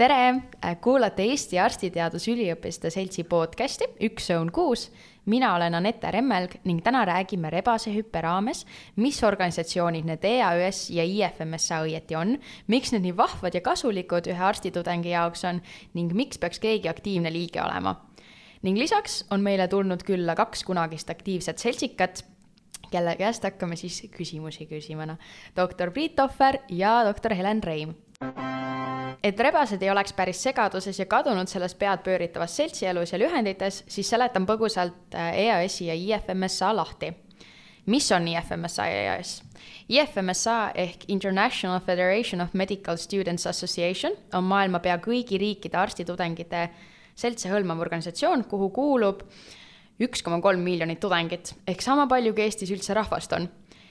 tere, kuulate Eesti Arstiteadusüliõpilaste Seltsi podcasti Üks õun kuus. mina olen Anette Remmelg ning täna räägime rebasehüppe raames, mis organisatsioonid need EAÜS ja IFMSA õieti on, miks need nii vahvad ja kasulikud ühe arstitudengi jaoks on ning miks peaks keegi aktiivne liige olema. ning lisaks on meile tulnud külla kaks kunagist aktiivset seltsikat, kelle käest hakkame siis küsimusi küsima. doktor Priit Ohver ja doktor Helen Reim et rebased ei oleks päris segaduses ja kadunud selles peadpööritavas seltsielus ja lühendites, siis seletan põgusalt äh, EAS-i ja IFMSA lahti. mis on IFMSA ja EAS? IFMSA ehk International Federation of Medical Students Association on maailma pea kõigi riikide arstitudengite seltse hõlmav organisatsioon, kuhu kuulub üks koma kolm miljonit tudengit ehk sama palju, kui Eestis üldse rahvast on.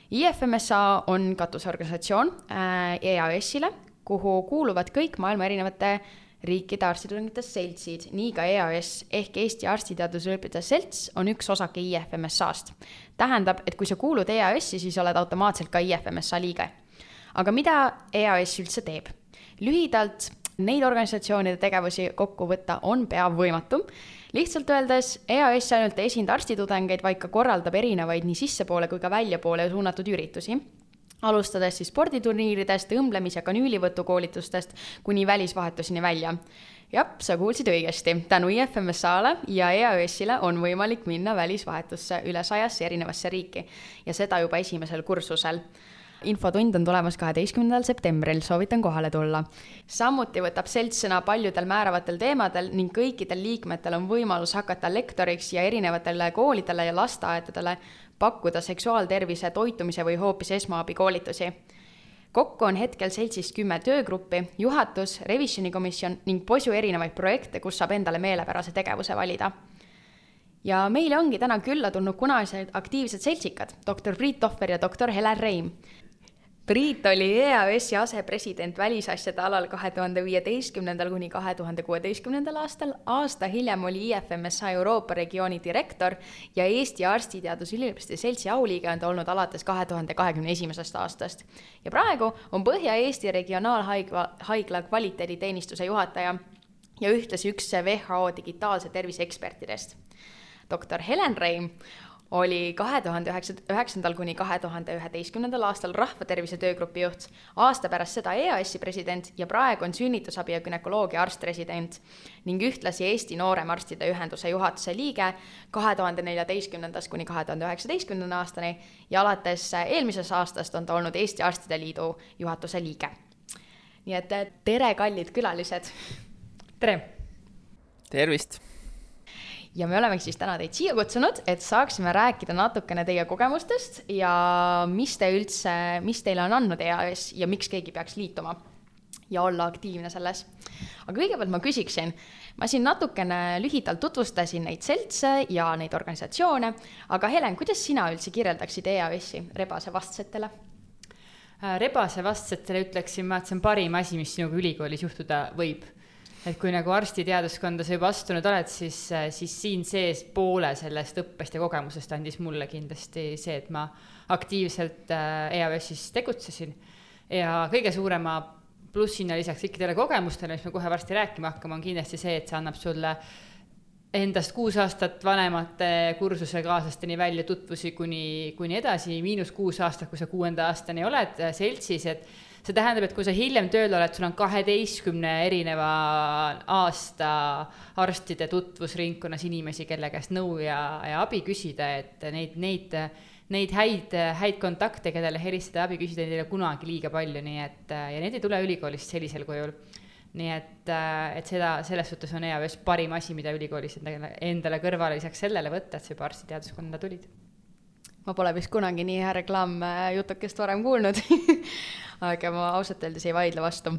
IFMSA on katusorganisatsioon äh, EAS-ile, kuhu kuuluvad kõik maailma erinevate riikide arstitudengite seltsid, nii ka EAS ehk Eesti Arstiteadusüliõpilaste Selts on üks osake IFMSA-st. tähendab, et kui sa kuulud EAS-i, siis oled automaatselt ka IFMSA liige. aga mida EAS üldse teeb? lühidalt, neid organisatsioonide tegevusi kokku võtta on pea võimatu. lihtsalt öeldes, EAS ainult ei esinda arstitudengeid, vaid ka korraldab erinevaid nii sissepoole kui ka väljapoole suunatud üritusi alustades siis sporditurniiridest, õmblemis- ja kanüülivõtukoolitustest kuni välisvahetuseni välja. jah, sa kuulsid õigesti, tänu IFMSA-le ja EAS-ile on võimalik minna välisvahetusse üle sajasse erinevasse riiki ja seda juba esimesel kursusel infotund on tulemas kaheteistkümnendal septembril, soovitan kohale tulla. samuti võtab selts sõna paljudel määravatel teemadel ning kõikidel liikmetel on võimalus hakata lektoriks ja erinevatele koolidele ja lasteaedadele pakkuda seksuaaltervise, toitumise või hoopis esmaabikoolitusi. kokku on hetkel seltsis kümme töögruppi, juhatus, revisjonikomisjon ning posu erinevaid projekte, kus saab endale meelepärase tegevuse valida ja meile ongi täna külla tulnud kunagised aktiivsed seltsikad, doktor Priit Tohver ja doktor Helen Reim. Priit oli EAS-i asepresident välisasjade alal kahe tuhande viieteistkümnendal kuni kahe tuhande kuueteistkümnendal aastal, aasta hiljem oli IFMSA Euroopa regiooni direktor ja Eesti Arstiteadusüliõpilaste Seltsi auliige on ta olnud alates kahe tuhande kahekümne esimesest aastast. ja praegu on Põhja-Eesti Regionaalhaigla, haigla kvaliteediteenistuse juhataja ja ühtlasi üks WHO digitaalse tervise ekspertidest. doktor Helen Reim oli kahe tuhande üheksa, üheksandal kuni kahe tuhande üheteistkümnendal aastal rahvatervise töögrupi juht, aasta pärast seda EAS-i president ja praegu on sünnitusabi ja günekoloogia arst-resident ning ühtlasi Eesti Nooremarstide Ühenduse juhatuse liige kahe tuhande neljateistkümnendast kuni kahe tuhande üheksateistkümnenda aastani ja alates eelmisest aastast on ta olnud Eesti Arstide Liidu juhatuse liige. nii et tere, kallid külalised! tere! tervist! Ja me olemegi siis täna teid siia kutsunud, et saaksime rääkida natukene teie kogemustest ja mis te üldse, mis teile on andnud EAS ja miks keegi peaks liituma ja olla aktiivne selles. aga kõigepealt ma küsiksin, ma siin natukene lühidalt tutvustasin neid seltse ja neid organisatsioone, aga Helen, kuidas sina üldse kirjeldaksid EAS-i rebase vastsetele? Äh, rebase vastsetele ütleksin ma, et see on parim asi, mis sinuga ülikoolis juhtuda võib et kui nagu arstiteaduskonda sa juba astunud oled, siis, siis siin sees poole sellest õppest ja kogemusest andis mulle kindlasti see, et ma aktiivselt äh, EAS-is tegutsesin. ja kõige suurema plussina lisaks kõikidele kogemustele, mis me kohe varsti rääkima hakkame, on kindlasti see, et see annab sulle endast kuus aastat vanemate kursusekaaslasteni välja tutvusi kuni, kuni edasi, miinus kuus aastat, kui sa kuuenda aastani oled äh, seltsis, et see tähendab, et kui sa hiljem tööl oled, sul on kaheteistkümne erineva aasta arstide tutvusringkonnas inimesi, kelle käest nõu ja, ja abi küsida, et neid, neid, neid häid, häid kontakte, kellele helistada abi küsida, neid ei ole kunagi liiga palju, nii et ja need ei tule ülikoolist sellisel kujul. nii et, et seda, selles suhtes on EAS parim asi, mida ülikoolis endale, endale kõrvale lisaks sellele võtta, et sa juba arstiteaduskonda tulid. Ma pole vist kunagi nii hea reklaamjutukest varem kuulnud aga ma ausalt öeldes ei vaidle vastu.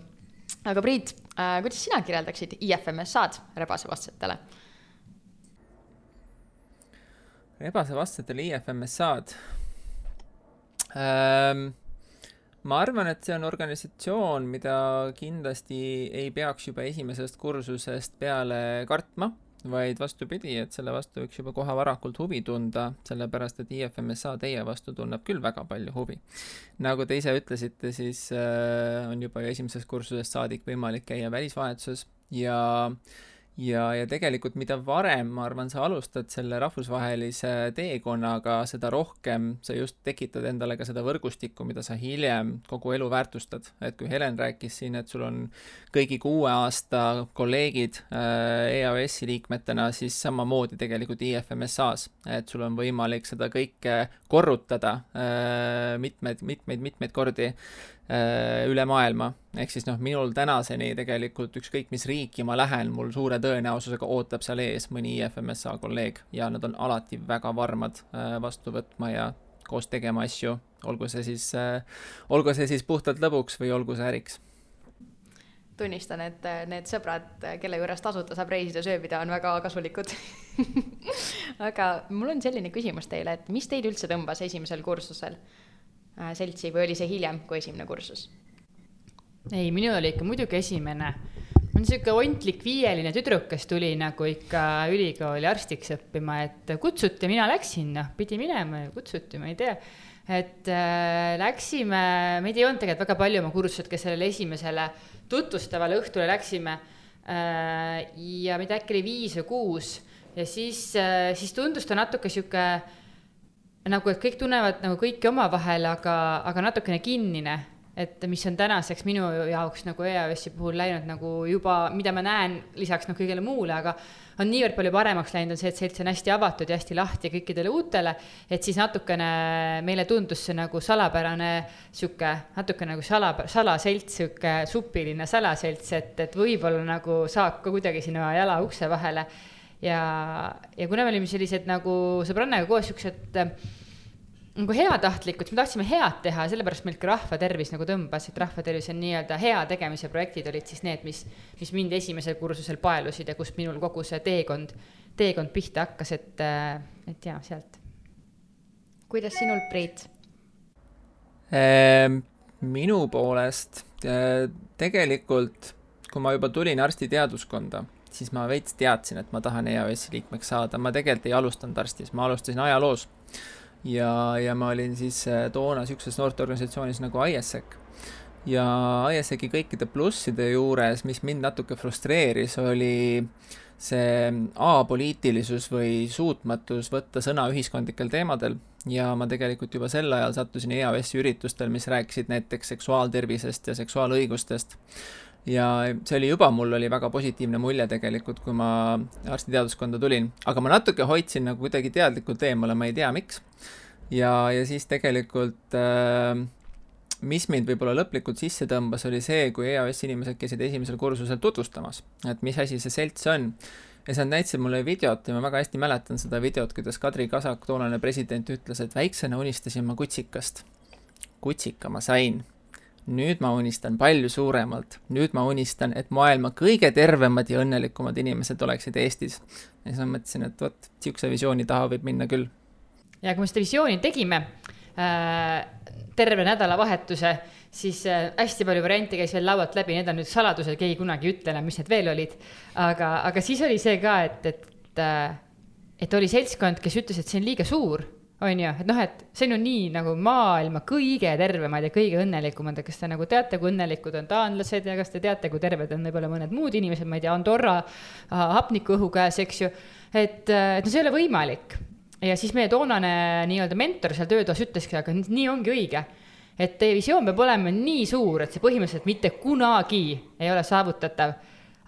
aga Priit äh,, kuidas sina kirjeldaksid IFMSA-d rebasevastsetele? rebasevastsetele IFMSA-d ähm,? ma arvan, et see on organisatsioon, mida kindlasti ei peaks juba esimesest kursusest peale kartma vaid vastupidi, et selle vastu võiks juba kohe varakult huvi tunda, sellepärast et IFMSA teie vastu tunneb küll väga palju huvi. nagu te ise ütlesite, siis äh, on juba ju esimesest kursusest saadik võimalik käia välisvahetuses ja äh, ja, ja tegelikult mida varem, ma arvan, sa alustad selle rahvusvahelise teekonnaga, seda rohkem sa just tekitad endale ka seda võrgustikku, mida sa hiljem kogu elu väärtustad. et kui Helen rääkis siin, et sul on kõigi kuue aasta kolleegid äh, EAS-i liikmetena, siis samamoodi tegelikult IFMSA-s, et sul on võimalik seda kõike korrutada äh, mitmeid, mitmeid, mitmeid kordi üle maailma. ehk siis noh, minul tänaseni tegelikult ükskõik mis riiki ma lähen, mul suure tõenäosusega ootab seal ees mõni IFMSA kolleeg ja nad on alati väga varmad äh, vastu võtma ja koos tegema asju, olgu see siis, äh, olgu see siis puhtalt lõbuks või olgu see äriks. Tunnistan, et need sõbrad, kelle juures tasuta saab reisida, sööbida, on väga kasulikud. Aga mul on selline küsimus teile, et mis teid üldse tõmbas esimesel kursusel? Äh, seltsi või oli see hiljem kui esimene kursus? ei, minul oli ikka muidugi esimene. ma olen sihuke ontlik viieline tüdruk, kes tuli nagu ikka ülikooli arstiks õppima, et kutsuti, mina läksin, noh, pidi minema ja kutsuti, ma ei tea. et äh, läksime, meid ei olnud tegelikult väga palju oma kursused, kes sellele esimesele tutvustavale õhtule läksime äh,. ja meid äkki oli viis või kuus ja siis äh,, siis tundus ta natuke sihuke nagu, et kõik tunnevad nagu kõiki omavahel, aga, aga natukene kinnine, et mis on tänaseks minu jaoks nagu EAS-i puhul läinud nagu juba, mida ma näen lisaks noh, kõigele muule, aga on niivõrd palju paremaks läinud, on see, et selts on hästi avatud ja hästi lahti kõikidele uutele, et siis natukene meile tundus see nagu salapärane sihuke, natuke nagu sala, salaselts, sihuke supiline salaselts, et, et võib-olla nagu saab ka kuidagi sinna jala ukse vahele ja, ja kuna me olime sellised nagu sõbrannaga koos siuksed äh, nagu heatahtlikud, me tahtsime head teha, sellepärast meilt ka rahvatervis nagu tõmbas, et rahvatervis on nii-öelda hea tegemise projektid olid siis need, mis, mis mind esimesel kursusel paelusid ja kust minul kogu see teekond, teekond pihta hakkas, et, äh, et jaa, sealt. kuidas sinul, Priit ehm,? minu poolest äh, tegelikult, kui ma juba tulin arstiteaduskonda siis ma veits teadsin, et ma tahan EAS-i liikmeks saada, ma tegelikult ei alustanud arstis, ma alustasin ajaloos. ja, ja ma olin siis äh, toona niisuguses noorteorganisatsioonis nagu ISEC. ja ISEC-i kõikide plusside juures, mis mind natuke frustreeris, oli see apoliitilisus või suutmatus võtta sõna ühiskondlikel teemadel ja ma tegelikult juba sel ajal sattusin EAS-i üritustel, mis rääkisid näiteks seksuaaltervisest ja seksuaalõigustest ja see oli juba, mul oli väga positiivne mulje tegelikult, kui ma arstiteaduskonda tulin, aga ma natuke hoidsin nagu kuidagi teadlikult eemale, ma ei tea, miks. ja, ja siis tegelikult äh, mis mind võib-olla lõplikult sisse tõmbas, oli see, kui EAS inimesed käisid esimesel kursusel tutvustamas, et mis asi see selts on. ja siis nad näitasid mulle videot ja ma väga hästi mäletan seda videot, kuidas Kadri Kasak, toonane president, ütles, et väiksena unistasin ma kutsikast. kutsika ma sain nüüd ma unistan palju suuremalt, nüüd ma unistan, et maailma kõige tervemad ja õnnelikumad inimesed oleksid Eestis. ja siis ma mõtlesin, et vot, niisuguse visiooni taha võib minna küll. ja kui me seda visiooni tegime äh,, terve nädalavahetuse, siis äh, hästi palju variante käis veel laualt läbi, need on nüüd saladused, keegi kunagi ei ütle enam, mis need veel olid. aga, aga siis oli see ka, et, et äh,, et oli seltskond, kes ütles, et see on liiga suur on ju, et noh, et see on ju nii nagu maailma kõige tervemad ja kõige õnnelikumad ja kas te nagu teate, kui õnnelikud on taanlased ja kas te teate, kui terved on võib-olla mõned muud inimesed, ma ei tea, Andorra hapnikuõhu käes, eks ju. et, et no see ei ole võimalik. ja siis meie toonane nii-öelda mentor seal töötoas ütleski, aga nii ongi õige et teie visioon peab olema nii suur, et see põhimõtteliselt mitte kunagi ei ole saavutatav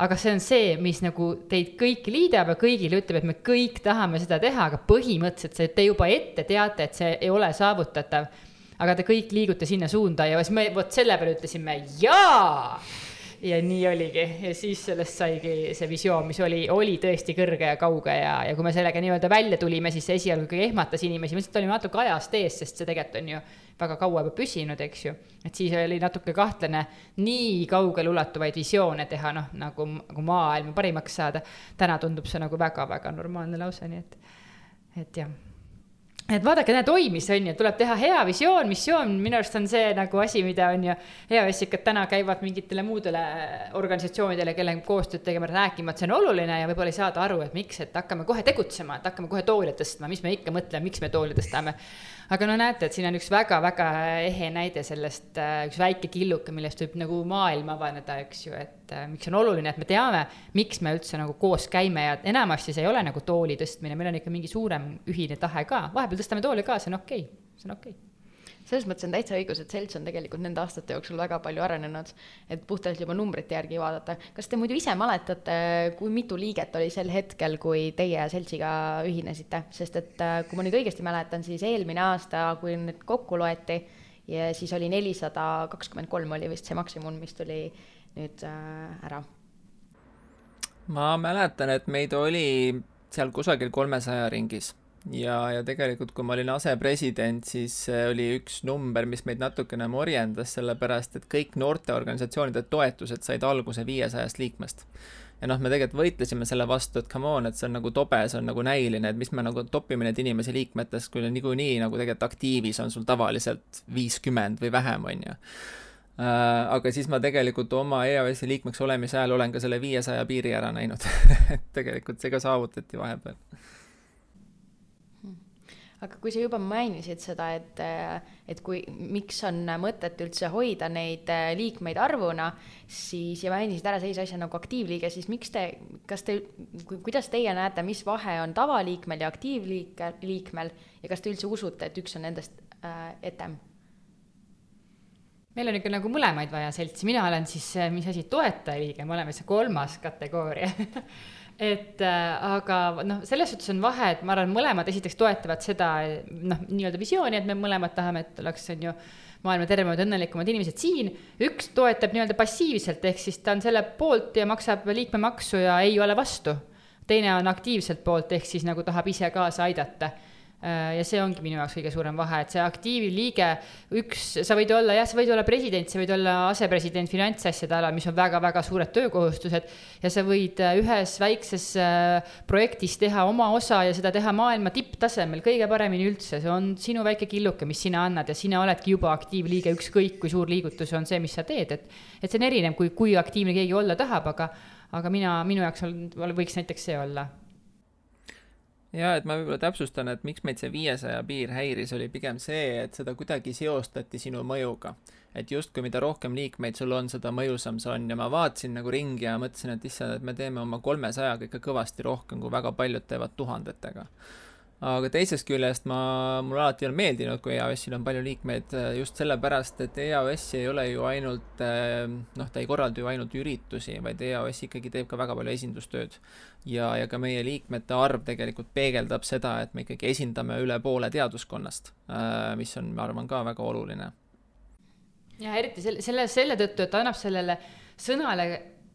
aga see on see, mis nagu teid kõiki liidab ja kõigile ütleb, et me kõik tahame seda teha, aga põhimõtteliselt see, te juba ette teate, et see ei ole saavutatav. aga te kõik liigute sinna suunda ja siis me vot selle peale ütlesime jaa ja nii oligi ja siis sellest saigi see visioon, mis oli, oli tõesti kõrge ja kauge ja, ja kui me sellega nii-öelda välja tulime, siis see esialgu ikkagi ehmatas inimesi, me lihtsalt olime natuke ajast ees, sest see tegelikult on ju väga kaua juba püsinud, eks ju. et siis oli natuke kahtlane nii kaugeleulatuvaid visioone teha, noh, nagu, nagu maailma parimaks saada. täna tundub see nagu väga-väga normaalne lause, nii et, et jah et vaadake, näe, toimis, on ju, tuleb teha hea visioon, missioon, minu arust on see nagu asi, mida on ju EAS-ikad täna käivad mingitele muudele organisatsioonidele, kellega koostööd tegema, rääkima, et see on oluline ja võib-olla ei saada aru, et miks, et hakkame kohe tegutsema, et hakkame kohe tooli tõstma, mis me ikka mõtleme, miks me tooli tõstame. Aga no näete, et siin on üks väga-väga ehe näide sellest, äh, üks väike killuke, millest võib nagu maailm avaneda, eks ju, et äh, miks on oluline, et me teame, miks me üldse nagu koos käime ja enamasti see ei ole nagu tooli tõstmine, meil on ikka mingi suurem ühine tahe ka, vahepeal tõstame tooli ka, see on okei okay., see on okei okay selles mõttes on täitsa õigus, et selts on tegelikult nende aastate jooksul väga palju arenenud, et puhtalt juba numbrite järgi vaadata. kas te muidu ise mäletate, kui mitu liiget oli sel hetkel, kui teie seltsiga ühinesite, sest et äh, kui ma nüüd õigesti mäletan, siis eelmine aasta, kui nüüd kokku loeti, ja siis oli nelisada kakskümmend kolm oli vist see maksimum, mis tuli nüüd äh, ära. ma mäletan, et meid oli seal kusagil kolmesaja ringis ja, ja tegelikult, kui ma olin asepresident, siis oli üks number, mis meid natukene morjendas, sellepärast et kõik noorteorganisatsioonide toetused said alguse viiesajast liikmest. ja noh, me tegelikult võitlesime selle vastu, et come on, et see on nagu tobe, see on nagu näiline, et mis me nagu topime neid inimesi liikmetest, kui niikuinii nagu tegelikult aktiivis on sul tavaliselt viiskümmend või vähem, on ju. Äh, aga siis ma tegelikult oma EAS-i liikmeks olemise ajal olen ka selle viiesaja piiri ära näinud. Et tegelikult see ka saavutati vahepeal aga kui sa juba mainisid seda, et, et kui, miks on mõtet üldse hoida neid äh, liikmeid arvuna, siis ja mainisid ära sellise asja nagu aktiivliige, siis miks te, kas te, kuidas teie näete, mis vahe on tavaliikmel ja aktiivliike, liikmel ja kas te üldse usute, et üks on nendest äh, etem? meil on ikka nagu mõlemaid vaja seltsi, mina olen siis, mis asi, toetajaliige, me oleme see kolmas kategooria et äh, aga noh, selles suhtes on vahe, et ma arvan, mõlemad esiteks toetavad seda noh, nii-öelda visiooni, et me mõlemad tahame, et oleks, on ju, maailma tervemad, õnnelikumad inimesed siin. üks toetab nii-öelda passiivselt, ehk siis ta on selle poolt ja maksab liikmemaksu ja ei ole vastu. teine on aktiivselt poolt, ehk siis nagu tahab ise kaasa aidata ja see ongi minu jaoks kõige suurem vahe, et see aktiivliige, üks, sa võid olla jah, sa võid olla president, sa võid olla asepresident finantsasjade alal, mis on väga-väga suured töökohustused. ja sa võid äh, ühes väikses äh, projektis teha oma osa ja seda teha maailma tipptasemel kõige paremini üldse, see on sinu väike killuke, mis sina annad ja sina oledki juba aktiivliige, ükskõik kui suur liigutus on see, mis sa teed, et. et see on erinev, kui, kui aktiivne keegi olla tahab, aga, aga mina, minu jaoks on, võiks näiteks see olla ja et ma võib-olla täpsustan, et miks meid see viiesaja piir häiris, oli pigem see, et seda kuidagi seostati sinu mõjuga. et justkui mida rohkem liikmeid sul on, seda mõjusam see on ja ma vaatasin nagu ringi ja mõtlesin, et issand, et me teeme oma kolmesajaga ikka kõvasti rohkem, kui väga paljud teevad tuhandetega aga teisest küljest ma, mulle alati on meeldinud, kui EAS-il on palju liikmeid just sellepärast, et EAS ei ole ju ainult noh, ta ei korralda ju ainult üritusi, vaid EAS ikkagi teeb ka väga palju esindustööd. Ja, ja ka meie liikmete arv tegelikult peegeldab seda, et me ikkagi esindame üle poole teaduskonnast, äh, mis on, ma arvan, ka väga oluline. ja eriti selle, selle, selle tõttu, et annab sellele sõnale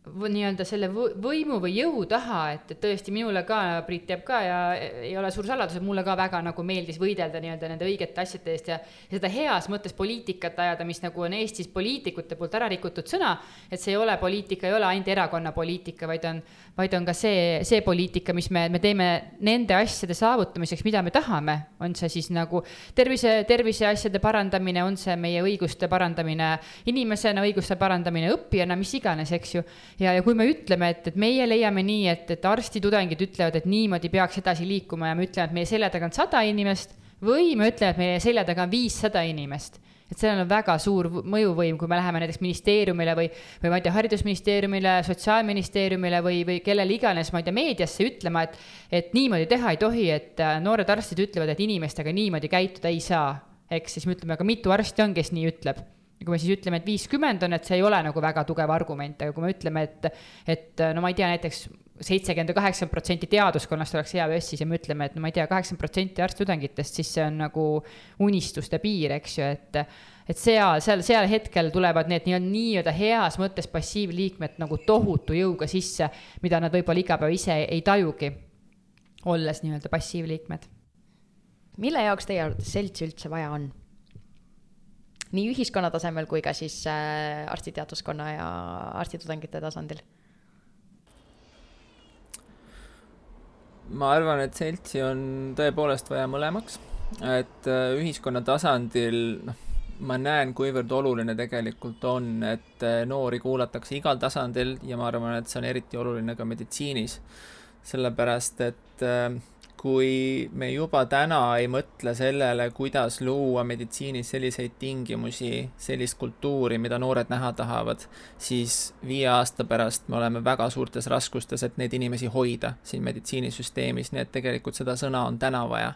nii-öelda selle võimu või jõu taha, et, et tõesti minule ka, Priit teab ka ja ei ole suur saladus, et mulle ka väga nagu meeldis võidelda nii-öelda nende õigete asjade eest ja, ja seda heas mõttes poliitikat ajada, mis nagu on Eestis poliitikute poolt ära rikutud sõna, et see ei ole poliitika, ei ole ainult erakonna poliitika, vaid on, vaid on ka see, see poliitika, mis me, me teeme nende asjade saavutamiseks, mida me tahame, on see siis nagu tervise, terviseasjade parandamine, on see meie õiguste parandamine inimesena, õiguste parandamine õppijana, mis iganes, eks ju. Ja, ja kui me ütleme, et, et meie leiame nii, et, et arstitudengid ütlevad, et niimoodi peaks edasi liikuma ja me ütleme, et meie selja taga on sada inimest või me ütleme, et meie selja taga on viissada inimest et sellel on väga suur mõjuvõim, kui me läheme näiteks ministeeriumile või, või ma ei tea, haridusministeeriumile, sotsiaalministeeriumile või, või kellele iganes, ma ei tea, meediasse ütlema, et, et niimoodi teha ei tohi, et äh, noored arstid ütlevad, et inimestega niimoodi käituda ei saa. eks siis me ütleme, aga mitu arsti on, kes nii ütleb ja kui me siis ütleme, et viiskümmend on, et see ei ole nagu väga tugev argument, aga kui me ütleme, et, et no ma ei tea, näiteks seitsekümmend või kaheksakümmend protsenti teaduskonnast oleks EAÜS-is ja me ütleme, et no ma ei tea, kaheksakümmend protsenti arst-tudengitest, siis see on nagu unistuste piir, eks ju, et et seal, seal, seal hetkel tulevad need nii-öelda nii-öelda heas mõttes passiivliikmed nagu tohutu jõuga sisse, mida nad võib-olla iga päev ise ei tajugi, olles nii-öelda passiivliikmed. mille jaoks teie arvates seltsi üldse vaja on? nii ühiskonna tasemel kui ka siis äh, arstiteaduskonna ja arstitudengite tasandil? Ma arvan, et seltsi on tõepoolest vaja mõlemaks et äh, ühiskonna tasandil, noh, ma näen, kuivõrd oluline tegelikult on, et äh, noori kuulatakse igal tasandil ja ma arvan, et see on eriti oluline ka meditsiinis. sellepärast, et äh, kui me juba täna ei mõtle sellele, kuidas luua meditsiinis selliseid tingimusi, sellist kultuuri, mida noored näha tahavad, siis viie aasta pärast me oleme väga suurtes raskustes, et neid inimesi hoida siin meditsiinisüsteemis, nii et tegelikult seda sõna on täna vaja.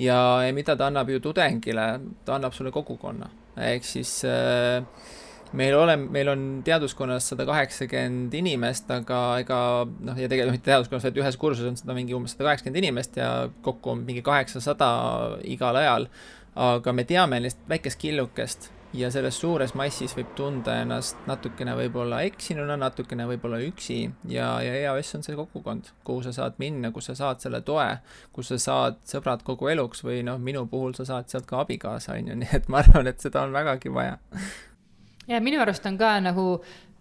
Ja, mida ta annab ju tudengile, ta annab sulle kogukonna, ehk siis äh, meil ole, meil on teaduskonnas sada kaheksakümmend inimest, aga ega noh, ja tegelikult mitte teaduskonnas, vaid ühes kursuses on seda mingi umbes sada kaheksakümmend inimest ja kokku on mingi kaheksasada igal ajal. aga me teame lihtsalt väikest killukest ja selles suures massis võib tunda ennast natukene võib-olla eksinuna, natukene võib-olla üksi. Ja, ja EAS on see kogukond, kuhu sa saad minna, kus sa saad selle toe, kus sa saad sõbrad kogu eluks või noh, minu puhul sa saad sealt ka abikaasa, on ju, nii et ma arvan, et seda on vägagi vaja ja minu arust on ka nagu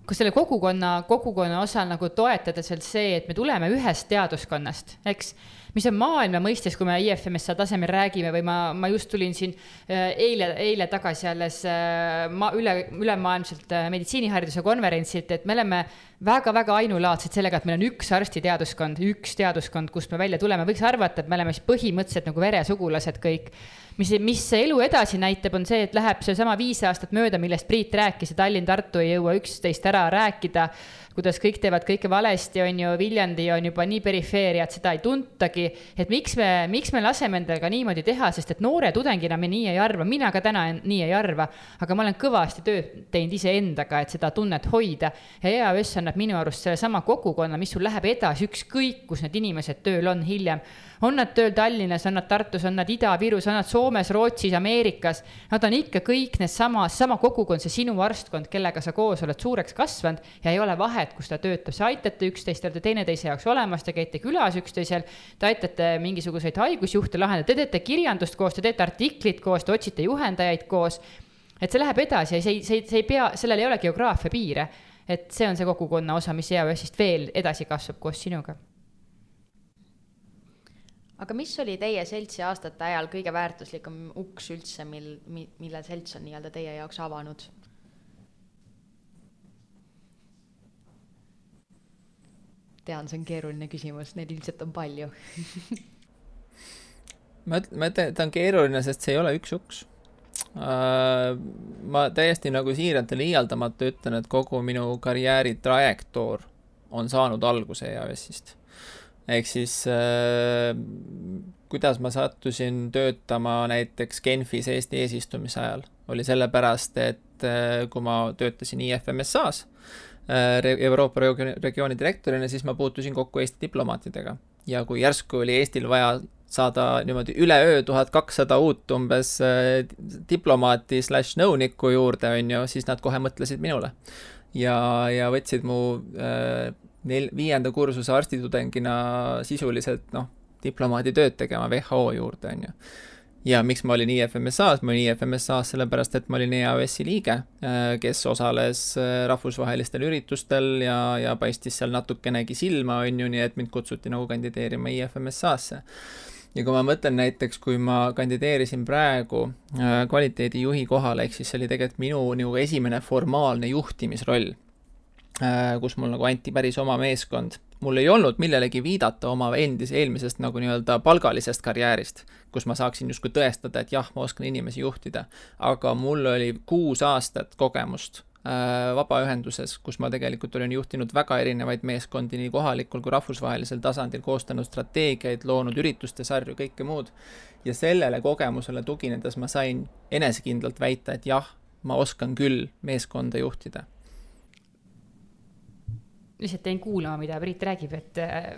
kui selle kogukonna, kogukonna osal nagu toetada seal see, et me tuleme ühest teaduskonnast, eks mis on maailma mõistes, kui me IFMSA tasemel räägime või ma, ma just tulin siin äh, eile, eile tagasi alles äh, ma üle, ülemaailmselt äh, meditsiinihariduse konverentsilt, et me oleme väga-väga ainulaadsed sellega, et meil on üks arstiteaduskond, üks teaduskond, kust me välja tuleme, võiks arvata, et me oleme siis põhimõtteliselt nagu veresugulased kõik. Mis, mis elu edasi näitab, on see, et läheb seesama viis aastat mööda, millest Priit rääkis ja Tallinn-Tartu ei jõua üksteist ära rääkida kuidas kõik teevad kõike valesti, on ju, Viljandi on juba nii perifeeria, et seda ei tuntagi. et miks me, miks me laseme endale ka niimoodi teha, sest et noore tudengina me nii ei arva, mina ka täna nii ei arva, aga ma olen kõvasti tööd teinud iseendaga, et seda tunnet hoida. ja EAS annab minu arust sellesama kogukonna, mis sul läheb edasi, ükskõik kus need inimesed tööl on hiljem on nad tööl Tallinnas, on nad Tartus, on nad Ida-Virus, on nad Soomes, Rootsis, Ameerikas. Nad on ikka kõik needsamad, sama kogukond, see sinu arstkond, kellega sa koos oled suureks kasvanud ja ei ole vahet, kus ta töötab, sa aitate üksteist, te olete teineteise jaoks olemas, te käite külas üksteisel, te aitate mingisuguseid haigusjuhte lahendada, te teete kirjandust koos, te teete artiklit koos, te otsite juhendajaid koos. et see läheb edasi ja see ei, see ei, see ei pea, sellel ei ole geograafia piire. et see on see kogukonna osa, mis EAS-ist veel edasi kasvab koos sinuga aga mis oli teie seltsi aastate ajal kõige väärtuslikum uks üldse, mil, mille selts on nii-öelda teie jaoks avanud? tean, see on keeruline küsimus, neid ilmselt on palju ma ütlen, ma ütlen, et ta on keeruline, sest see ei ole üks uks uh,. ma täiesti nagu siiralt ja liialdamata ütlen, et kogu minu karjääri trajektoor on saanud alguse EAS-ist ehk siis äh, kuidas ma sattusin töötama näiteks Genfis Eesti eesistumise ajal, oli sellepärast, et äh, kui ma töötasin IFMSA-s äh, Euroopa regiooni direktorina, siis ma puutusin kokku Eesti diplomaatidega ja kui järsku oli Eestil vaja saada niimoodi üleöö tuhat kakssada uut umbes äh, diplomaati slaš nõunikku juurde, on ju, siis nad kohe mõtlesid minule. ja, ja võtsid mu äh, nel-, viienda kursuse arstitudengina sisuliselt noh, diplomaaditööd tegema WHO juurde, on ju. ja miks ma olin IFMSA-s, ma olin IFMSA-s sellepärast, et ma olin EAS-i liige, äh, kes osales äh, rahvusvahelistel üritustel ja, ja paistis seal natukenegi silma, on ju, nii et mind kutsuti nagu kandideerima IFMSA-sse ja kui ma mõtlen näiteks, kui ma kandideerisin praegu äh, kvaliteedijuhi kohale, ehk siis see oli tegelikult minu nagu esimene formaalne juhtimisroll kus mul nagu anti päris oma meeskond. mul ei olnud millelegi viidata oma endise, eelmisest nagu nii-öelda palgalisest karjäärist, kus ma saaksin justkui tõestada, et jah, ma oskan inimesi juhtida. aga mul oli kuus aastat kogemust äh, vabaühenduses, kus ma tegelikult olin juhtinud väga erinevaid meeskondi nii kohalikul kui rahvusvahelisel tasandil, koostanud strateegiaid, loonud ürituste sarju, kõike muud. ja sellele kogemusele tuginedes ma sain enesekindlalt väita, et jah, ma oskan küll meeskonda juhtida lihtsalt jäin kuulama, mida Priit räägib, et äh,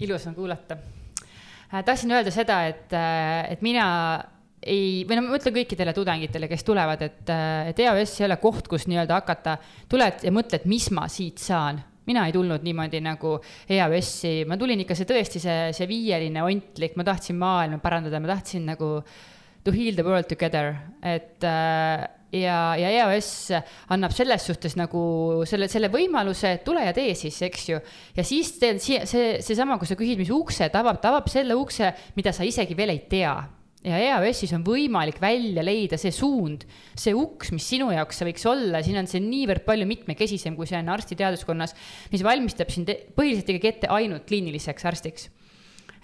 ilus on kuulata äh,. tahtsin öelda seda, et äh,, et mina ei, või no ma ütlen kõikidele tudengitele, kes tulevad, et, äh, et EAS ei ole koht, kus nii-öelda hakata, tuled ja mõtled, mis ma siit saan. mina ei tulnud niimoodi nagu EAS-i, ma tulin ikka see tõesti see, see viieline ontlik, ma tahtsin maailma parandada, ma tahtsin nagu to heal the world together, et äh, ja, ja EOS annab selles suhtes nagu selle, selle võimaluse, et tule ja tee siis, eks ju. ja siis see, see, seesama, kui sa küsid, mis ukse ta avab, ta avab selle ukse, mida sa isegi veel ei tea. Ja EAS-is on võimalik välja leida see suund, see uks, mis sinu jaoks see võiks olla, siin on see niivõrd palju mitmekesisem, kui see on arstiteaduskonnas, mis valmistab sind põhiliselt ikkagi ette ainult kliiniliseks arstiks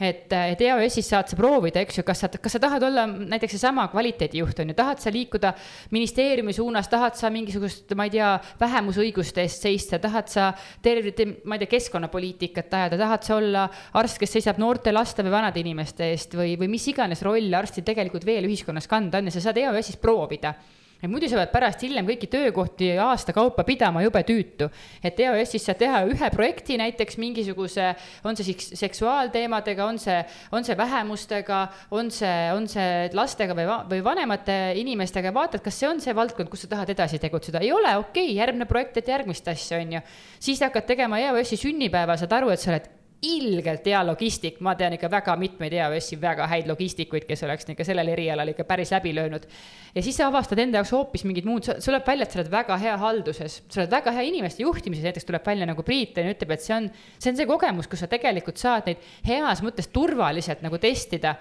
et, et EAS-is saad sa proovida, eks ju, kas sa, kas sa tahad olla näiteks seesama kvaliteedijuht on ju, tahad sa liikuda ministeeriumi suunas, tahad sa mingisugust, ma ei tea, vähemusõiguste eest seista, tahad sa terve, ma ei tea, keskkonnapoliitikat ajada, tahad sa olla arst, kes seisab noorte laste või vanade inimeste eest või, või mis iganes roll arstil tegelikult veel ühiskonnas kanda on ja sa saad EAS-is proovida et muidu sa pead pärast hiljem kõiki töökohti aasta kaupa pidama jube tüütu. et EOS-is saad teha ühe projekti näiteks mingisuguse, on see siis seksuaalteemadega, on see, on see vähemustega, on see, on see lastega või, või vanemate inimestega, vaatad, kas see on see valdkond, kus sa tahad edasi tegutseda, ei ole, okei okay,, järgmine projekt, et järgmist asja, on ju. siis hakkad tegema EOS-i sünnipäeva, saad aru, et sa oled ilgelt hea logistik, ma tean ikka väga mitmeid EAS-i väga häid logistikuid, kes oleks ikka sellel erialal ikka päris läbi löönud. ja siis sa avastad enda jaoks hoopis mingid muud, tuleb välja, et sa oled väga hea halduses, sa oled väga hea inimeste juhtimises, näiteks tuleb välja nagu Priit on ju, ütleb, et see on, see on see kogemus, kus sa tegelikult saad neid heas mõttes turvaliselt nagu testida.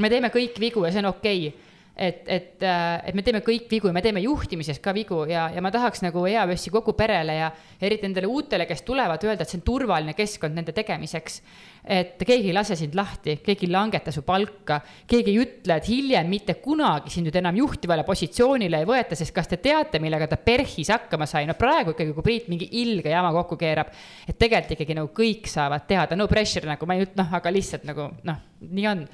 me teeme kõik vigu ja see on okei. okay et, et, äh, et me teeme kõik vigu ja me teeme juhtimises ka vigu ja, ja ma tahaks nagu EAS-i kogu perele ja eriti nendele uutele, kes tulevad, öelda, et see on turvaline keskkond nende tegemiseks. et keegi ei lase sind lahti, keegi ei langeta su palka, keegi ei ütle, et hiljem mitte kunagi sind nüüd enam juhtivale positsioonile ei võeta, sest kas te teate, millega ta PERHis hakkama sai, no praegu ikkagi, kui Priit mingi ilge jama kokku keerab, et tegelikult ikkagi nagu kõik saavad teada, no pressure nagu ma ei ütle, noh, aga lihtsalt nagu noh, nii on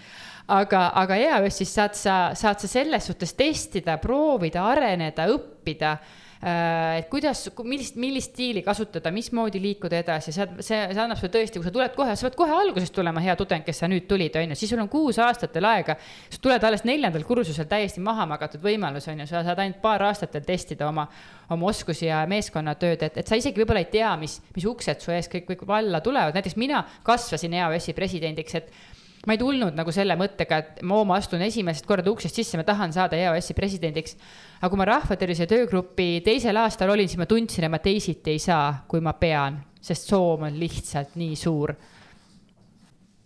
aga, aga EAS-is saad sa, saad sa selles suhtes testida, proovida, areneda, õppida äh, et kuidas, millist, millist stiili kasutada, mismoodi liikuda edasi, see, see, see annab sulle tõesti, kui sa tuled kohe, sa pead kohe algusest tulema hea tudeng, kes sa nüüd tulid, on ju, siis sul on kuus aastat veel aega. sa tuled alles neljandal kursusel täiesti maha magatud võimalus, on ju, sa saad ainult paar aastat veel testida oma, oma oskusi ja meeskonnatööd, et, et sa isegi võib-olla ei tea, mis, mis uksed su ees kõik, kõik valla tulevad, näiteks mina kasvasin EAS-i presidendiks, et ma ei tulnud nagu selle mõttega, et ma homme astun esimesest korda uksest sisse, ma tahan saada EAS-i presidendiks. aga kui ma rahvatervise töögrupi teisel aastal olin, siis ma tundsin, et ma teisiti ei saa, kui ma pean, sest soov on lihtsalt nii suur.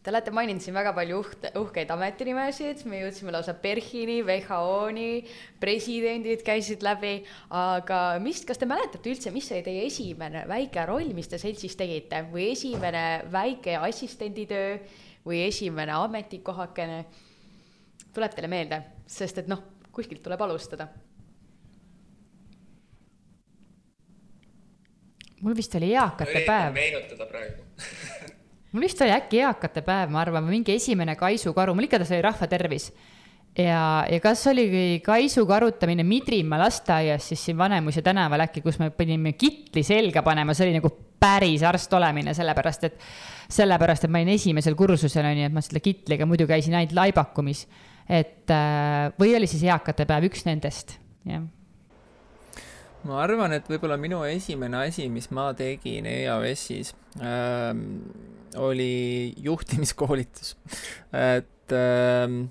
Te olete maininud siin väga palju uhke, uhkeid ametinimesid, me jõudsime lausa PERHini, WHO-ni, presidendid käisid läbi, aga mis, kas te mäletate üldse, mis oli teie esimene väike roll, mis te seltsis tegite? Või esimene väike assistenditöö või esimene ametikohakene. Tuleb teile meelde, sest et noh, kuskilt tuleb alustada. mul vist oli eakate päev. meenutada praegu. Mul vist oli äkki eakate päev, ma arvan, mingi esimene kaisukaru, mul igatahes oli rahva tervis. Ja, ja kas oli kaisu karutamine Midrimaa lasteaias siis siin Vanemuise tänaval äkki, kus me pidime kitli selga panema, see oli nagu päris arst olemine, sellepärast et, sellepärast et ma olin esimesel kursusel, on ju, et ma selle kitliga muidu käisin ainult laibakumis. et äh, või oli siis eakate päev, üks nendest, jah ma arvan, et võib-olla minu esimene asi, mis ma tegin EAS-is ähm,, oli juhtimiskoolitus. et ähm,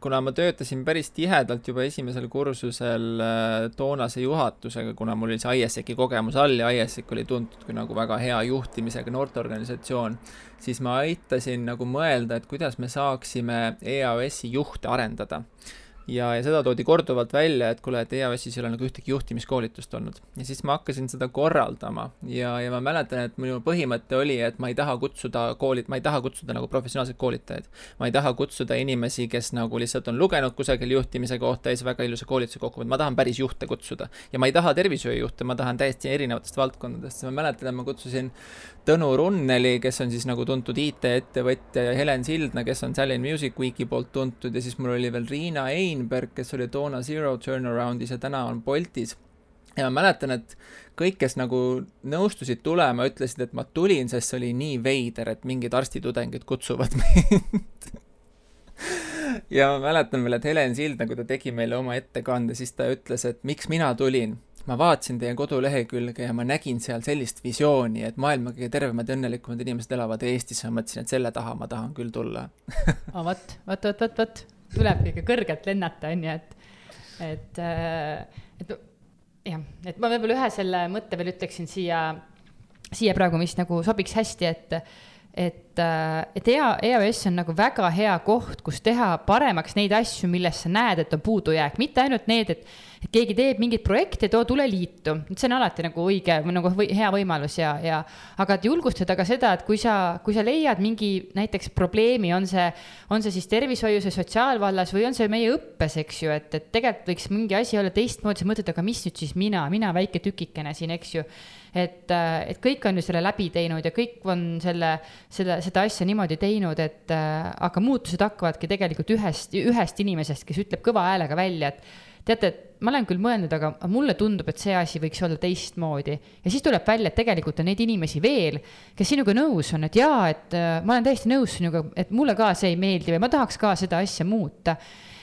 kuna ma töötasin päris tihedalt juba esimesel kursusel äh, toonase juhatusega, kuna mul oli see ISEC-i kogemus all ja ISEC oli tuntud kui nagu väga hea juhtimisega noorteorganisatsioon, siis ma aitasin nagu mõelda, et kuidas me saaksime EAS-i juhte arendada ja, ja seda toodi korduvalt välja, et kuule, et EAS-is ei ole nagu ühtegi juhtimiskoolitust olnud. ja siis ma hakkasin seda korraldama ja, ja ma mäletan, et minu põhimõte oli, et ma ei taha kutsuda koolit-, ma ei taha kutsuda nagu professionaalseid koolitajaid. ma ei taha kutsuda inimesi, kes nagu lihtsalt on lugenud kusagil juhtimise kohta ja siis väga ilusa koolituse kokku, vaid ma tahan päris juhte kutsuda. ja ma ei taha tervishoiujuhte, ma tahan täiesti erinevatest valdkondadest, ma mäletan, et ma kutsusin Tõnu Runneli, kes on siis nagu tuntud IT-ettevõtja ja Helen Sildna, kes on Tallinn Music Weeki poolt tuntud ja siis mul oli veel Riina Einberg, kes oli toona Zero Turnaroundis ja täna on Boltis. ja ma mäletan, et kõik, kes nagu nõustusid tulema, ütlesid, et ma tulin, sest see oli nii veider, et mingid arstitudengid kutsuvad mind ja ma mäletan veel, et Helen Sildna, kui ta tegi meile oma ettekande, siis ta ütles, et miks mina tulin ma vaatasin teie kodulehekülge ja ma nägin seal sellist visiooni, et maailma kõige tervemad ja õnnelikumad inimesed elavad Eestis ja ma mõtlesin, et selle taha ma tahan küll tulla. Aa, vot, vot, vot, vot, vot, tuleb ikka kõrgelt lennata, on ju, et, et, äh, et jah, et ma võib-olla ühe selle mõtte veel ütleksin siia, siia praegu, mis nagu sobiks hästi, et, et et, et EA, EAS on nagu väga hea koht, kus teha paremaks neid asju, milles sa näed, et on puudujääk, mitte ainult need, et et keegi teeb mingit projekti, too, tule liitu. see on alati nagu õige, nagu või, hea võimalus ja, ja aga et julgustada ka seda, et kui sa, kui sa leiad mingi näiteks probleemi, on see, on see siis tervishoius ja sotsiaalvallas või on see meie õppes, eks ju, et, et tegelikult võiks mingi asi olla teistmoodi, sa mõtled, aga mis nüüd siis mina, mina väike tükikene siin, eks ju et, et kõik on ju selle läbi teinud ja kõik on selle, selle, seda asja niimoodi teinud, et aga muutused hakkavadki tegelikult ühest, ühest inimesest, kes ütleb kõva häälega välja, et teate, et ma olen küll mõelnud, aga mulle tundub, et see asi võiks olla teistmoodi. ja siis tuleb välja, et tegelikult on neid inimesi veel, kes sinuga nõus on, et jaa, et äh, ma olen täiesti nõus sinuga, et mulle ka see ei meeldi või ma tahaks ka seda asja muuta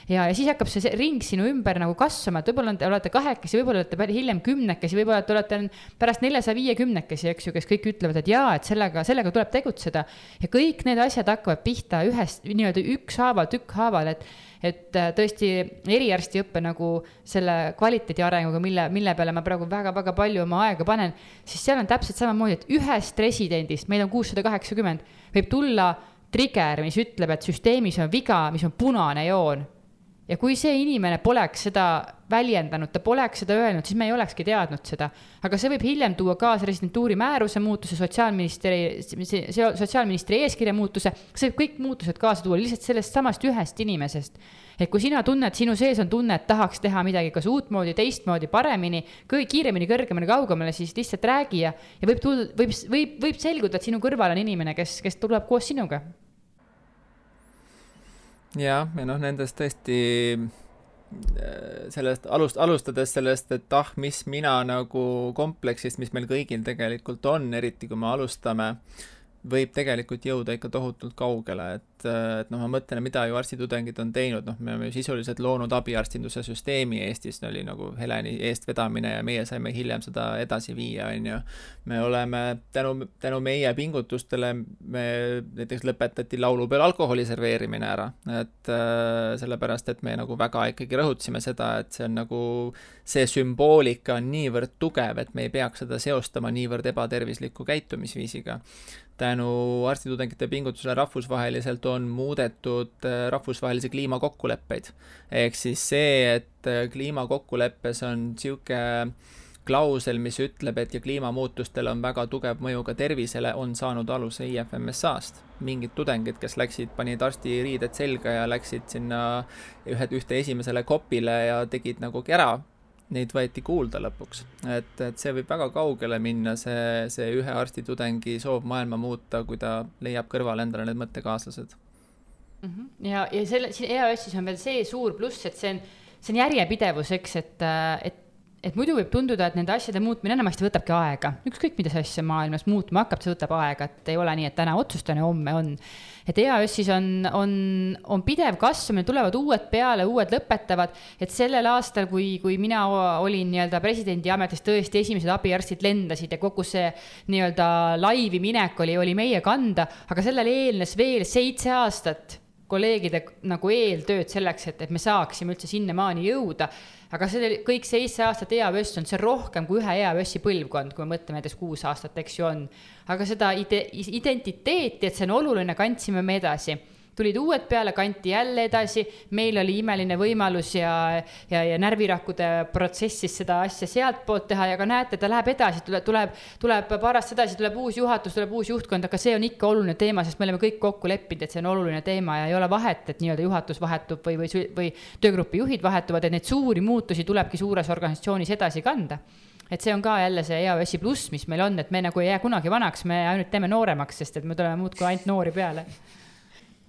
ja, ja siis hakkab see ring sinu ümber nagu kasvama, et võib-olla te olete kahekesi, võib-olla olete hiljem kümnekesi, võib-olla te olete pärast neljasaja viiekümnekesi, eks ju, kes kõik ütlevad, et jaa, et sellega, sellega tuleb tegutseda. ja kõik need asjad hakkavad pihta ühest nii-öelda ükshaaval, tükkhaaval, et et äh, tõesti eriarstiõppe nagu selle kvaliteedi arenguga, mille, mille peale ma praegu väga-väga palju oma aega panen, siis seal on täpselt samamoodi, et ühest residendist, meil on kuussada kaheksakümmend, võib tulla trigger, mis ütleb, et süsteemis on viga, mis on punane joon ja kui see inimene poleks seda väljendanud, ta poleks seda öelnud, siis me ei olekski teadnud seda. aga see võib hiljem tuua kaasa residentuuri määruse muutuse, sotsiaalministri, sotsiaalministri eeskirja muutuse, see võib kõik muutused kaasa tuua lihtsalt sellest samast ühest inimesest. et kui sina tunned, sinu sees on tunne, et tahaks teha midagi kas uutmoodi, teistmoodi, paremini, kiiremini, kõrgemale, kaugemale, siis lihtsalt räägi ja, ja võib tulla, võib, võib, võib selguda, et sinu kõrval on inimene, kes, kes tuleb koos sinuga jah, ja noh, nendest tõesti äh, sellest alust, alustades sellest, et ah, mis mina nagu kompleksist, mis meil kõigil tegelikult on, eriti kui me alustame, võib tegelikult jõuda ikka tohutult kaugele, et et, noh, ma mõtlen, mida ju arstitudengid on teinud, noh, me oleme ju sisuliselt loonud abiarstinduse süsteemi Eestis, oli nagu Heleni eestvedamine ja meie saime hiljem seda edasi viia, on ju. me oleme tänu, tänu meie pingutustele, me näiteks lõpetati laulupeol alkoholi serveerimine ära, et sellepärast, et me nagu väga ikkagi rõhutasime seda, et see on nagu, see sümboolika on niivõrd tugev, et me ei peaks seda seostama niivõrd ebatervisliku käitumisviisiga tänu arstitudengite pingutusele rahvusvaheliselt on muudetud äh, rahvusvahelisi kliimakokkuleppeid. ehk siis see, et äh, kliimakokkuleppes on niisugune klausel, mis ütleb, et ja kliimamuutustel on väga tugev mõju ka tervisele, on saanud aluse IFMSA-st. mingid tudengid, kes läksid, panid arstiriided selga ja läksid sinna ühe, ühte esimesele kopile ja tegid nagu ära neid võeti kuulda lõpuks. et, et see võib väga kaugele minna, see, see ühe arstitudengi soov maailma muuta, kui ta leiab kõrvale endale need mõttekaaslased mm. -hmm. ja, ja selle, siin EAS-is on veel see suur pluss, et see on, see on järjepidevus, eks, et, et et muidu võib tunduda, et nende asjade muutmine enamasti võtabki aega, ükskõik mida see asja maailmas muutma hakkab, see võtab aega, et ei ole nii, et täna otsustan ja homme on. Et EAS-is on, on, on pidev kasvamine, tulevad uued peale, uued lõpetavad, et sellel aastal, kui, kui mina olin nii-öelda presidendi ametis, tõesti esimesed abiarstid lendasid ja kogu see nii-öelda laivi minek oli, oli meie kanda, aga sellele eelnes veel seitse aastat kolleegide nagu eeltööd selleks, et, et me saaksime üldse sinnamaani jõuda. Aga see kõik seitse aastat EAS on see rohkem kui ühe EAS-i põlvkond, kui me mõtleme näiteks kuus aastat, eks ju on. aga seda ide-, identiteeti, et see on oluline, kandsime me edasi tulid uued peale, kanti jälle edasi, meil oli imeline võimalus ja, ja, ja närvirakkude protsessis seda asja sealtpoolt teha ja ka näete, ta läheb edasi, tuleb, tuleb, tuleb paar aastat edasi, tuleb uus juhatus, tuleb uus juhtkond, aga see on ikka oluline teema, sest me oleme kõik kokku leppinud, et see on oluline teema ja ei ole vahet, et nii-öelda juhatus vahetub või, või, või töögrupi juhid vahetuvad, et neid suuri muutusi tulebki suures organisatsioonis edasi kanda. Et see on ka jälle see EAS-i pluss, mis meil on, et me nagu ei jää kunagi vanaks, me ainult teeme nooremaks, sest et me tuleme muudkui ainult noori peale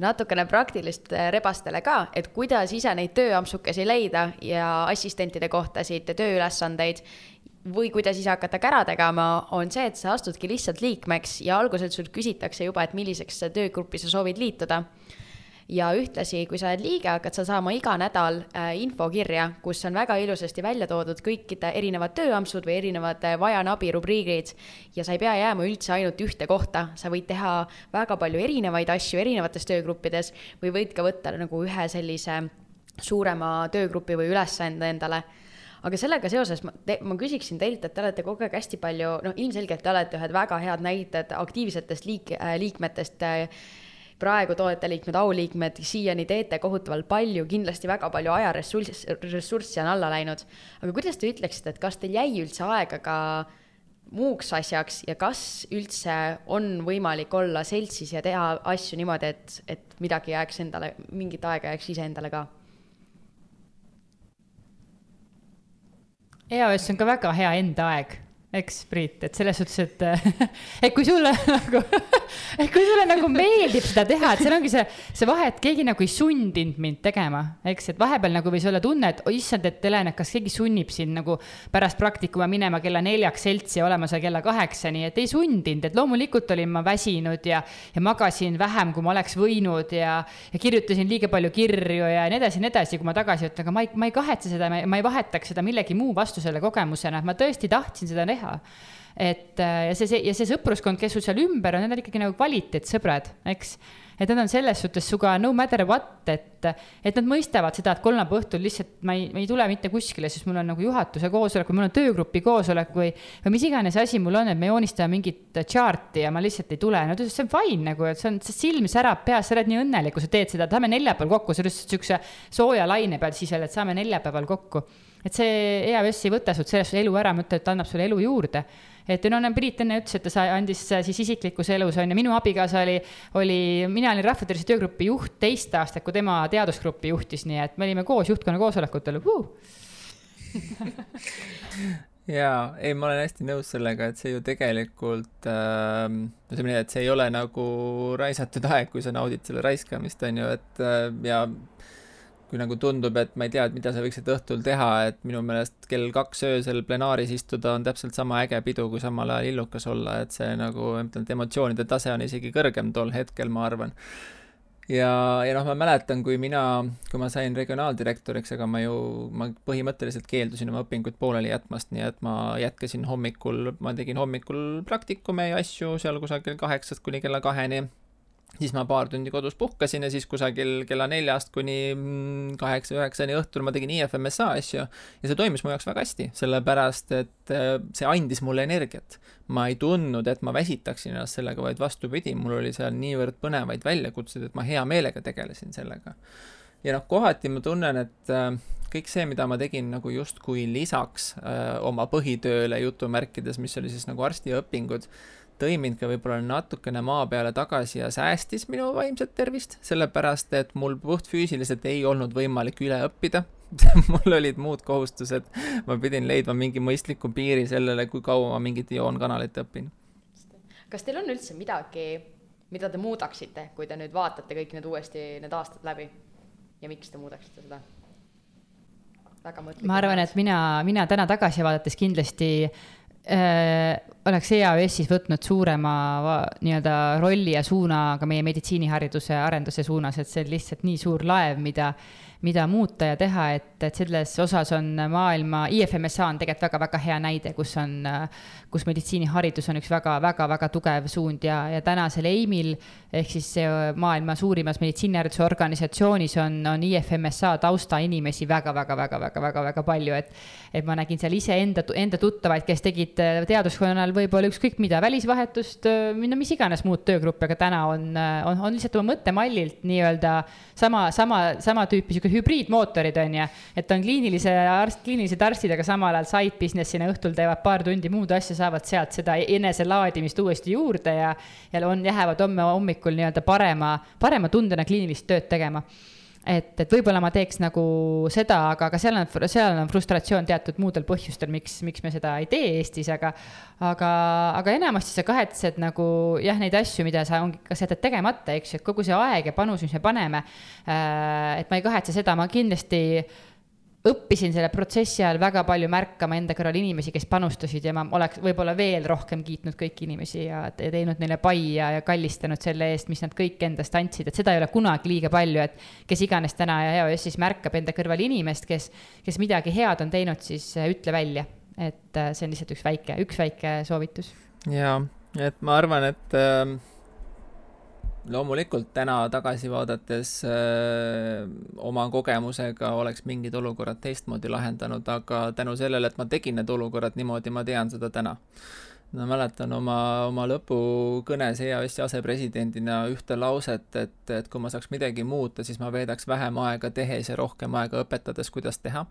natukene praktilist äh, rebastele ka, et kuidas ise neid tööampsukesi leida ja assistentide kohtasid, tööülesandeid või kuidas ise hakata kära tegema, on see, et sa astudki lihtsalt liikmeks ja alguses sult küsitakse juba, et milliseks töögruppi sa soovid liituda ja ühtlasi, kui sa oled liige, hakkad sa saama iga nädal äh, infokirja, kus on väga ilusasti välja toodud kõikide erinevad tööampsud või erinevad vajan abi rubriigid. ja sa ei pea jääma üldse ainult ühte kohta, sa võid teha väga palju erinevaid asju erinevates töögruppides või võid ka võtta nagu ühe sellise suurema töögrupi või ülesande endale aga sellega seoses ma, ma küsiksin teilt, et te olete kogu aeg hästi palju, noh, ilmselgelt te olete ühed väga head näited aktiivsetest liik- äh,, liikmetest äh, praegu toetajaliikmed, auliikmed, siiani teete kohutavalt palju, kindlasti väga palju ajaressurssi, ressurssi on alla läinud. aga kuidas te ütleksite, et kas teil jäi üldse aega ka muuks asjaks ja kas üldse on võimalik olla seltsis ja teha asju niimoodi, et, et midagi jääks endale, mingit aega jääks iseendale ka? EAS on ka väga hea enda aeg eks, Priit, et selles suhtes, et, et kui sulle nagu, et kui sulle nagu meeldib seda teha, et seal ongi see, see vahe, et keegi nagu ei sundinud mind tegema, eks, et vahepeal nagu võis olla tunne, et oh, issand, et Helen, et kas keegi sunnib sind nagu pärast praktikuma minema kella neljaks seltsi ja olema seal kella kaheksani, et ei sundinud, et loomulikult olin ma väsinud ja, ja magasin vähem, kui ma oleks võinud ja, ja kirjutasin liiga palju kirju ja nii edasi ja nii edasi, kui ma tagasi ütlen, aga ma ei, ma ei kahetse seda, ma ei vahetaks seda millegi muu vastu selle kogemusena, et ma tõesti tahtsin seda teha et äh, ja see, see ja see sõpruskond, kes sul seal ümber on, need on ikkagi nagu kvaliteetsõbrad, eks. et nad on selles suhtes sinuga no matter what, et, et nad mõistavad seda, et kolmapäeva õhtul lihtsalt ma ei, ma ei tule mitte kuskile, sest mul on nagu juhatuse koosolek või mul on töögrupi koosolek või, või mis iganes asi mul on, et me joonistame mingit chart'i ja ma lihtsalt ei tule. no ta ütles, see on fine nagu, et see on, silm särab peas, sa oled nii õnnelik, kui sa teed seda, tahame neljapäeval kokku, sa lihtsalt siukse sooja laine peal siis veel, et saame neljapäeval kokku et see EAS ei võta sult sellest elu ära, ma ütlen, et ta annab sulle elu juurde. Et no nagu Priit enne ütles, et ta sai, andis siis isiklikus elus on ju, minu abikaasa oli, oli, mina olin rahvatervise töögrupi juht teist aastat, kui tema teadusgruppi juhtis, nii et me olime koos juhtkonna koosolekutel. Uh. jaa, ei, ma olen hästi nõus sellega, et see ju tegelikult äh,, ütleme nii, et see ei ole nagu raisatud aeg, kui sa naudid selle raiskamist, on ju, et äh, ja kui nagu tundub, et ma ei tea, et mida sa võiksid õhtul teha, et minu meelest kell kaks öösel plenaaris istuda on täpselt sama äge pidu, kui samal ajal illukas olla, et see nagu, ma ütlen, et emotsioonide tase on isegi kõrgem tol hetkel, ma arvan. ja, ja noh, ma mäletan, kui mina, kui ma sain regionaaldirektoriks, ega ma ju, ma põhimõtteliselt keeldusin oma õpinguid pooleli jätmast, nii et ma jätkasin hommikul, ma tegin hommikul praktikume ja asju seal kusagil kaheksast kuni kella kaheni siis ma paar tundi kodus puhkasin ja siis kusagil kella neljast kuni mm, kaheksa-üheksani õhtul ma tegin IFMSA asju ja see toimis mu jaoks väga hästi, sellepärast et äh, see andis mulle energiat. ma ei tundnud, et ma väsitaksin ennast sellega, vaid vastupidi, mul oli seal niivõrd põnevaid väljakutseid, et ma hea meelega tegelesin sellega. ja noh, kohati ma tunnen, et äh, kõik see, mida ma tegin nagu justkui lisaks öö, äh, oma põhitööle jutumärkides, mis oli siis nagu arstiõpingud tõi mind ka võib-olla natukene maa peale tagasi ja säästis minu vaimset tervist, sellepärast et mul puhtfüüsiliselt ei olnud võimalik üle õppida mul olid muud kohustused, ma pidin leidma mingi mõistliku piiri sellele, kui kaua ma mingit ioon-kanalit õpin. kas teil on üldse midagi, mida te muudaksite, kui te nüüd vaatate kõik need uuesti, need aastad läbi ja miks te muudaksite seda? väga mõtlik. ma arvan, et mina, mina täna tagasi vaadates kindlasti oleks EAS-is võtnud suurema nii-öelda rolli ja suuna ka meie meditsiinihariduse arenduse suunas, et see on lihtsalt nii suur laev, mida mida muuta ja teha, et, et selles osas on maailma, IFMSA on tegelikult väga-väga hea näide, kus on, kus meditsiiniharidus on üks väga-väga-väga tugev suund ja, ja tänasel EIM-il ehk siis maailma suurimas meditsiinihariduse organisatsioonis on, on IFMSA tausta inimesi väga-väga-väga-väga-väga-väga palju, et et ma nägin seal iseenda, enda tuttavaid, kes tegid teaduskonnal võib-olla ükskõik mida, välisvahetust, no mis iganes muud töögruppi, aga täna on, on, on lihtsalt oma mõttemallilt nii-öelda sama, sama, sama tüüpi sihuke hübriidmootorid on ju. et on kliinilise arst, kliinilised arstid, aga samal ajal side business'ina õhtul teevad paar tundi muud asja, saavad sealt seda eneselaadimist uuesti juurde ja, ja on, lähevad homme hommikul nii-öelda parema, parema tundena kliinilist tööd tegema et, et võib-olla ma teeks nagu seda, aga, aga seal on, seal on frustratsioon teatud muudel põhjustel, miks, miks me seda ei tee Eestis, aga aga, aga enamasti sa kahetsed nagu jah, neid asju, mida sa ongi, kas jätad tegemata, eks ju, et kogu see aeg ja panus, mis me paneme äh,, et ma ei kahetse seda, ma kindlasti õppisin selle protsessi ajal väga palju märkama enda kõrval inimesi, kes panustasid ja ma oleks võib-olla veel rohkem kiitnud kõiki inimesi ja teinud neile pai ja, ja kallistanud selle eest, mis nad kõik endast andsid, et seda ei ole kunagi liiga palju, et kes iganes täna EOS-is märkab enda kõrval inimest, kes, kes midagi head on teinud, siis äh, ütle välja. et äh, see on lihtsalt üks väike, üks väike soovitus. jaa, et ma arvan, et äh loomulikult täna tagasi vaadates öö, oma kogemusega oleks mingid olukorrad teistmoodi lahendanud, aga tänu sellele, et ma tegin need olukorrad niimoodi, ma tean seda täna ma mäletan oma, oma lõpukõnes EAS-i asepresidendina ühte lauset, et, et kui ma saaks midagi muuta, siis ma veedaks vähem aega tehes ja rohkem aega õpetades, kuidas teha.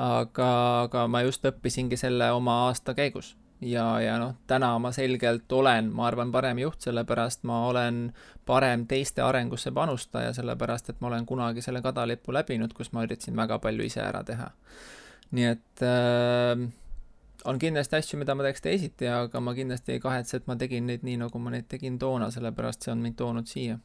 aga, aga ma just õppisingi selle oma aasta käigus ja, ja noh, täna ma selgelt olen, ma arvan, parem juht, sellepärast ma olen parem teiste arengusse panustaja, sellepärast et ma olen kunagi selle kadalipu läbinud, kus ma üritasin väga palju ise ära teha. nii et äh, on kindlasti asju, mida ma teeks teisiti, aga ma kindlasti ei kahetse, et ma tegin neid nii, nagu ma neid tegin toona, sellepärast see on mind toonud siia.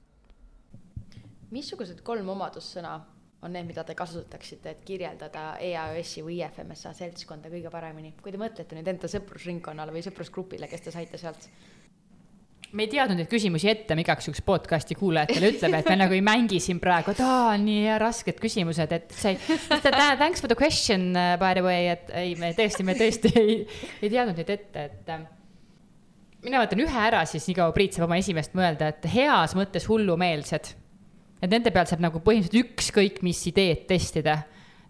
missugused kolm omadussõna on need, mida te kasutaksite, et kirjeldada EAS-i või IFMSA seltskonda kõige paremini, kui te mõtlete nüüd enda sõprusringkonnale või sõprusgrupile, kes te saite sealt? me ei teadnud neid küsimusi ette, me igaks juhuks podcast'i kuulajatele ütleme, et me nagu ei mängi siin praegu, et aa, nii rasked küsimused, et see, thanks for the question uh, by the way, et ei, me tõesti, me tõesti ei, ei teadnud neid ette, et äh, mina võtan ühe ära siis, nii kaua Priit saab oma esimest mõelda, et heas mõttes hullumeelsed. Et nende pealt saab nagu põhimõtteliselt ükskõik mis ideed testida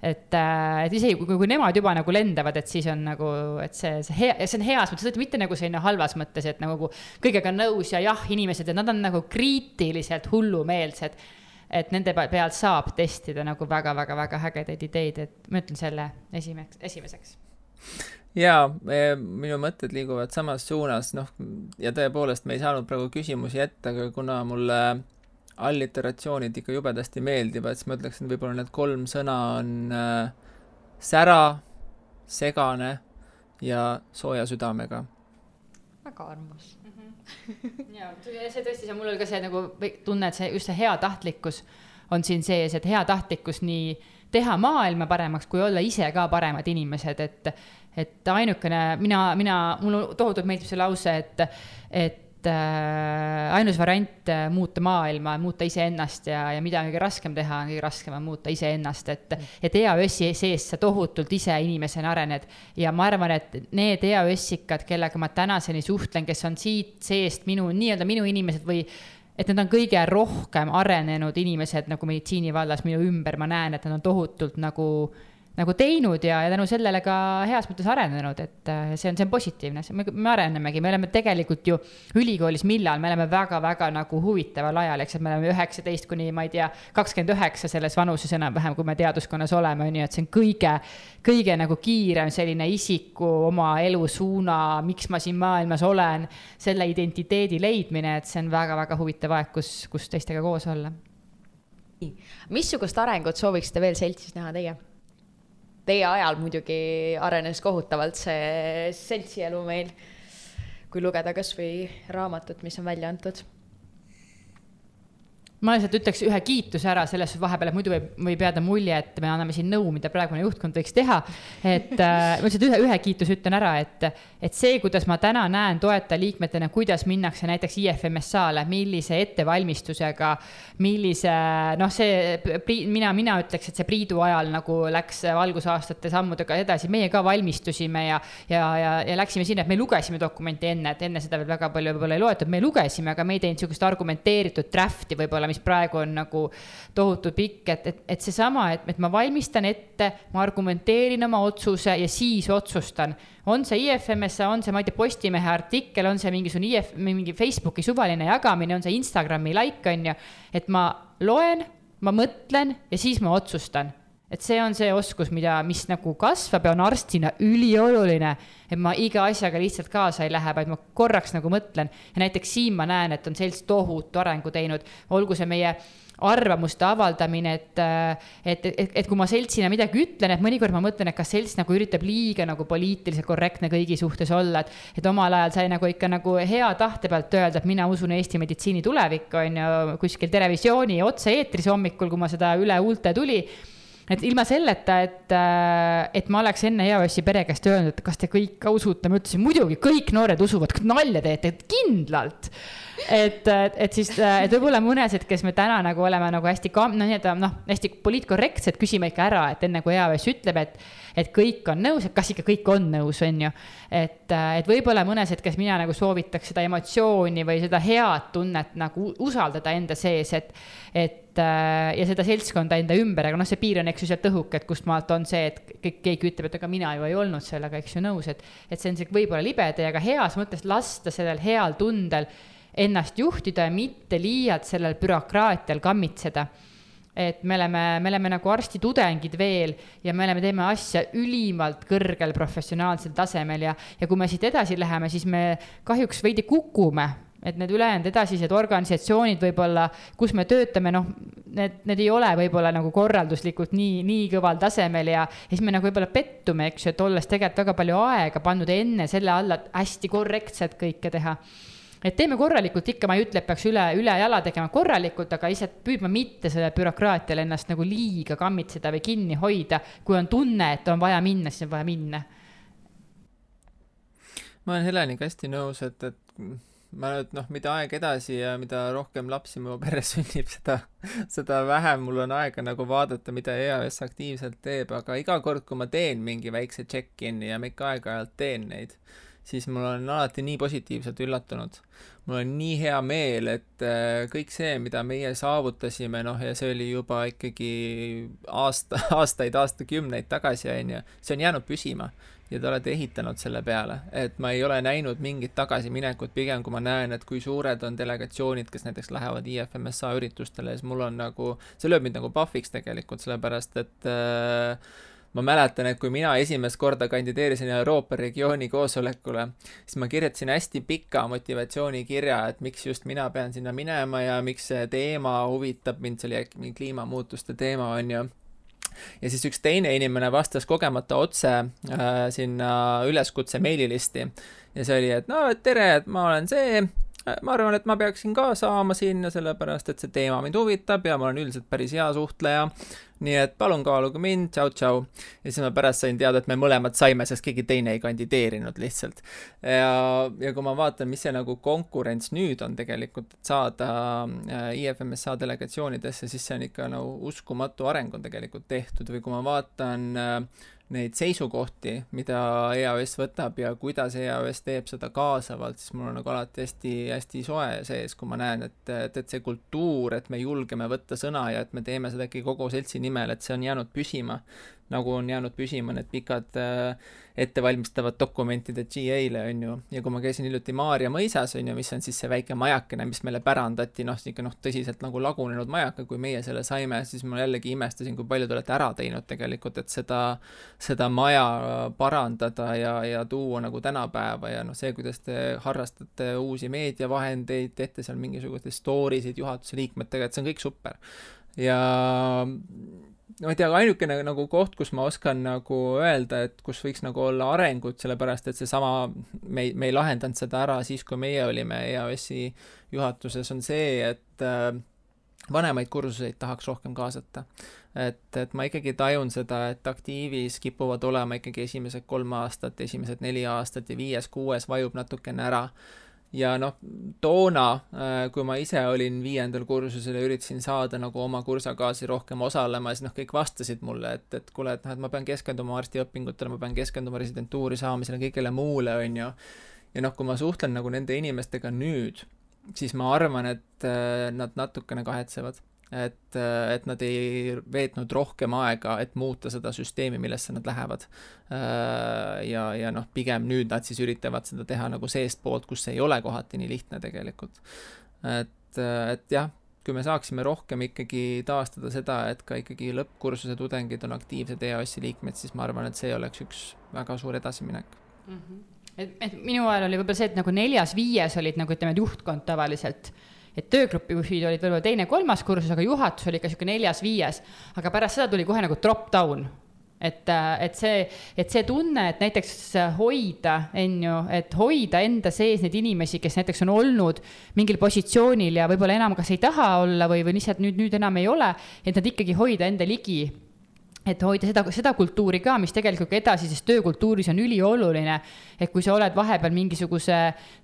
et, äh, et isegi kui, kui nemad juba nagu lendavad, et siis on nagu, et see, see hea, see on heas mõttes, mitte nagu selline halvas mõttes, et nagu kõigega nõus ja jah, inimesed, et nad on nagu kriitiliselt hullumeelsed. et nende pealt saab testida nagu väga-väga-väga ägedaid ideid, et ma ütlen selle esimeseks, esimeseks jaa, minu mõtted liiguvad samas suunas, noh, ja tõepoolest, me ei saanud praegu küsimusi ette, aga kuna mulle alliteratsioonid ikka jubedasti meeldivad, siis ma ütleksin, võib-olla need kolm sõna on äh, sära, segane ja sooja südamega. väga armas mm. -hmm. ja see tõesti, see mul oli ka see nagu tunne, et see just see heatahtlikkus on siin sees, et heatahtlikkus nii teha maailma paremaks, kui olla ise ka paremad inimesed, et et ainukene, mina, mina, mulle tohutult meeldib see lause, et, et et äh, ainus variant äh, muuta maailma, muuta iseennast ja, ja mida on kõige raskem teha, on kõige raskem on muuta iseennast, et, et EAS-i sees sa tohutult ise inimesena arened. ja ma arvan, et need EAS-ikad, kellega ma tänaseni suhtlen, kes on siit seest minu, nii-öelda minu inimesed või et nad on kõige rohkem arenenud inimesed nagu meditsiini vallas minu ümber, ma näen, et nad on tohutult nagu nagu teinud ja, ja tänu sellele ka heas mõttes arenenud, et äh, see on, see on positiivne, me, me arenemegi, me oleme tegelikult ju ülikoolis, millal, me oleme väga-väga nagu huvitaval ajal, eks, et me oleme üheksateist kuni ma ei tea, kakskümmend üheksa selles vanuses enam-vähem, kui me teaduskonnas oleme, on ju, et see on kõige, kõige nagu kiirem selline isiku oma elusuuna, miks ma siin maailmas olen, selle identiteedi leidmine, et see on väga-väga huvitav aeg, kus, kus teistega koos olla. missugust arengut sooviksite veel seltsis näha teie? Teie ajal muidugi arenes kohutavalt see seltsielu meil, kui lugeda kasvõi raamatut, mis on välja antud ma lihtsalt ütleks ühe kiituse ära selles vahepeal, et muidu võib, võib jääda mulje, et me anname siin nõu, mida praegune juhtkond võiks teha. et äh, ma lihtsalt ühe, ühe kiituse ütlen ära, et, et see, kuidas ma täna näen toetajaliikmetena, kuidas minnakse näiteks IFMSA-le, millise ettevalmistusega, millise noh, see mina, mina ütleks, et see Priidu ajal nagu läks valgusaastate sammudega edasi, meie ka valmistusime ja, ja, ja, ja läksime sinna, et me lugesime dokumenti enne, et enne seda veel väga palju võib-olla ei loetud, me lugesime, aga me ei teinud sihukest argumenteeritud draft'i võib-olla võib-olla, mis praegu on nagu tohutu pikk, et, et, et seesama, et, et ma valmistan ette, ma argumenteerin oma otsuse ja siis otsustan. on see IFMSA, on see, ma ei tea, Postimehe artikkel, on see mingisugune IF, mingi Facebooki suvaline jagamine, on see Instagrami like, on ju, et ma loen, ma mõtlen ja siis ma otsustan et see on see oskus, mida, mis nagu kasvab ja on arstina ülioluline, et ma iga asjaga lihtsalt kaasa ei lähe, vaid ma korraks nagu mõtlen. Ja näiteks siin ma näen, et on sellist tohutu arengu teinud, olgu see meie arvamuste avaldamine, et, et, et, et kui ma seltsina midagi ütlen, et mõnikord ma mõtlen, et kas selts nagu üritab liiga nagu poliitiliselt korrektne kõigi suhtes olla, et, et omal ajal sai nagu ikka nagu hea tahte pealt öelda, et mina usun Eesti meditsiini tulevikku, on ju, kuskil televisiooni otse-eetris hommikul, kui ma seda üle huulte tuli et ilma selleta, et, äh, et ma oleks enne EOS-i pere käest öelnud, et kas te kõik usute, ma ütlesin muidugi, kõik noored usuvad, nalja teete, kindlalt et, et siis, et võib-olla mõnesed, kes me täna nagu oleme nagu hästi, noh, nii-öelda noh, hästi poliitkorrektsed, küsime ikka ära, et enne kui EAS ütleb, et, et kõik on nõus, et kas ikka kõik on nõus, on ju. et, et võib-olla mõnesed, kes mina nagu soovitaks seda emotsiooni või seda head tunnet nagu usaldada enda sees, et, et ja seda seltskonda enda ümber, aga noh, see piir on, eks ju, sealt õhuke, et kust maalt on see, et keegi ütleb, et aga mina ju ei olnud sellega, eks ju, nõus, et, et see on see võib-olla libe tee, aga heas mõttes lasta sellel heal tundel ennast juhtida ja mitte liialt sellel bürokraatial kammitseda. et me oleme, me oleme nagu arstitudengid veel ja me oleme, teeme asja ülimalt kõrgel professionaalsel tasemel ja, ja kui me siit edasi läheme, siis me kahjuks veidi kukume et need ülejäänud edasised organisatsioonid võib-olla, kus me töötame, noh, need, need ei ole võib-olla nagu korralduslikult nii, nii kõval tasemel ja, siis me nagu võib-olla pettume, eks ju, et olles tegelikult väga palju aega pannud enne selle alla, et hästi korrektselt kõike teha et teeme korralikult ikka, ma ei ütle, et peaks üle, ülejala tegema korralikult, aga lihtsalt püüdma mitte sellel bürokraatial ennast nagu liiga kammitseda või kinni hoida. kui on tunne, et on vaja minna, siis on vaja minna. ma olen Heleniga hästi nõus, et, et ma nüüd noh, mida aeg edasi ja mida rohkem lapsi mu peres sünnib, seda, seda vähem mul on aega nagu vaadata, mida EAS aktiivselt teeb, aga iga kord, kui ma teen mingi väikse check-in'i ja ma ikka aeg-ajalt teen neid siis mul on alati nii positiivselt üllatunud. mul on nii hea meel, et äh, kõik see, mida meie saavutasime, noh, ja see oli juba ikkagi aasta, aastaid, aastakümneid tagasi, on ju, see on jäänud püsima ja te olete ehitanud selle peale, et ma ei ole näinud mingit tagasiminekut, pigem kui ma näen, et kui suured on delegatsioonid, kes näiteks lähevad IFMSA üritustele, siis mul on nagu, see lööb mind nagu puhviks tegelikult, sellepärast et äh, ma mäletan, et kui mina esimest korda kandideerisin Euroopa regiooni koosolekule, siis ma kirjutasin hästi pika motivatsioonikirja, et miks just mina pean sinna minema ja miks see teema huvitab mind, see oli äkki mingi kliimamuutuste teema, on ju ja siis üks teine inimene vastas kogemata otse äh, sinna üleskutse meililisti. Ja see oli, et no tere, et ma olen see, ma arvan, et ma peaksin ka saama sinna, sellepärast et see teema mind huvitab ja ma olen üldiselt päris hea suhtleja nii et palun kaaluge mind, tšau-tšau. ja siis ma pärast sain teada, et me mõlemad saime, sest keegi teine ei kandideerinud lihtsalt. ja, ja kui ma vaatan, mis see nagu konkurents nüüd on tegelikult, et saada äh, IFMSA delegatsioonidesse, siis see on ikka nagu uskumatu areng on tegelikult tehtud või kui ma vaatan äh, neid seisukohti, mida EAS võtab ja kuidas EAS teeb seda kaasavalt, siis mul on nagu alati hästi, hästi soe sees, kui ma näen, et, et, et see kultuur, et me julgeme võtta sõna ja et me teeme seda ikkagi kogu seltsi nimel, et see on jäänud püsima nagu on jäänud püsima need pikad äh, ettevalmistavad dokumentide GA-le, on ju, ja kui ma käisin hiljuti Maarja mõisas, on ju, mis on siis see väike majakene, mis meile pärandati, noh, niisugune noh, tõsiselt nagu lagunenud majaka, kui meie selle saime, siis ma jällegi imestasin, kui palju te olete ära teinud tegelikult, et seda, seda maja parandada ja, ja tuua nagu tänapäeva ja noh, see, kuidas te harrastate uusi meediavahendeid, teete seal mingisuguseid story sid juhatuse liikmetega, et see on kõik super. ja ma ei tea, ainukene nagu koht, kus ma oskan nagu öelda, et kus võiks nagu olla arengut, sellepärast et seesama, me ei, me ei lahendanud seda ära siis, kui meie olime EAS-i juhatuses, on see, et äh, vanemaid kursuseid tahaks rohkem kaasata. et, et ma ikkagi tajun seda, et aktiivis kipuvad olema ikkagi esimesed kolm aastat, esimesed neli aastat ja viies-kuues vajub natukene ära ja noh, toona, äh, kui ma ise olin viiendal kursusel ja üritasin saada nagu oma kursakaaslasi rohkem osalema, siis noh, kõik vastasid mulle, et, et kuule, et noh, et ma pean keskenduma arstiõpingutele, ma pean keskenduma residentuuri saamisele, kõigele muule, on ju. ja noh, kui ma suhtlen nagu nende inimestega nüüd, siis ma arvan, et äh, nad natukene kahetsevad et, et nad ei veetnud rohkem aega, et muuta seda süsteemi, millesse nad lähevad. ja, ja noh, pigem nüüd nad siis üritavad seda teha nagu seestpoolt, kus ei ole kohati nii lihtne tegelikult. et, et jah, kui me saaksime rohkem ikkagi taastada seda, et ka ikkagi lõppkursuse tudengid on aktiivsed EAS-i liikmed, siis ma arvan, et see oleks üks väga suur edasiminek mm. -hmm. et, et minu ajal oli võib-olla see, et nagu neljas-viies olid nagu ütleme, juhtkond tavaliselt et töögrupi juhid olid võib-olla teine-kolmas kursus, aga juhatus oli ikka niisugune neljas-viies. aga pärast seda tuli kohe nagu drop down et, et see, et see tunne, et näiteks hoida, on ju, et hoida enda sees neid inimesi, kes näiteks on olnud mingil positsioonil ja võib-olla enam kas ei taha olla või, või lihtsalt nüüd, nüüd enam ei ole, et nad ikkagi hoida enda ligi et hoida seda, seda kultuuri ka, mis tegelikult ka edasises töökultuuris on ülioluline. et kui sa oled vahepeal mingisuguse,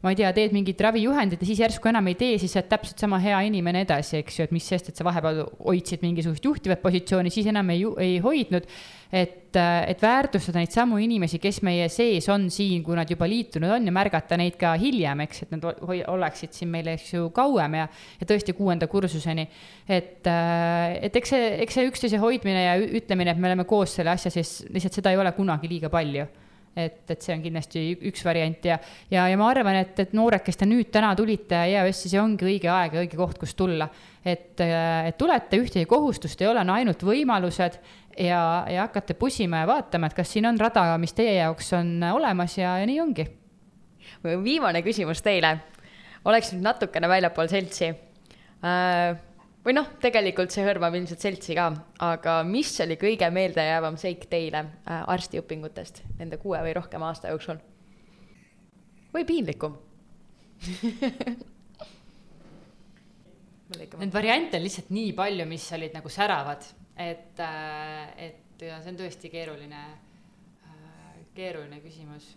ma ei tea, teed mingit ravijuhendit ja siis järsku enam ei tee, siis sa oled täpselt sama hea inimene edasi, eks ju, et mis sest, et sa vahepeal hoidsid mingisugust juhtivat positsiooni, siis enam ei, ei hoidnud et, et väärtustada neid samu inimesi, kes meie sees on siin, kui nad juba liitunud on ja märgata neid ka hiljem, eks, et nad oleksid siin meil, eks ju, kauem ja, ja tõesti kuuenda kursuseni. et, et eks see, eks see üksteise hoidmine ja ütlemine, et me oleme koos selle asja sees, lihtsalt seda ei ole kunagi liiga palju et, et see on kindlasti üks variant ja, ja, ja ma arvan, et, et noored, kes te nüüd täna tulite EAS-i, see ongi õige aeg ja õige koht, kus tulla. et, äh, et tulete, ühtegi kohustust ei ole, on ainult võimalused ja, ja hakkate pusima ja vaatama, et kas siin on rada, mis teie jaoks on olemas ja, ja nii ongi. viimane küsimus teile, oleks nüüd natukene väljapool seltsi äh, või noh, tegelikult see hõlmab ilmselt seltsi ka, aga mis oli kõige meeldejäävam seik teile äh, arstiõpingutest nende kuue või rohkema aasta jooksul? või piinlikum Neid variante on lihtsalt nii palju, mis olid nagu säravad et, äh, et see on tõesti keeruline, äh, keeruline küsimus.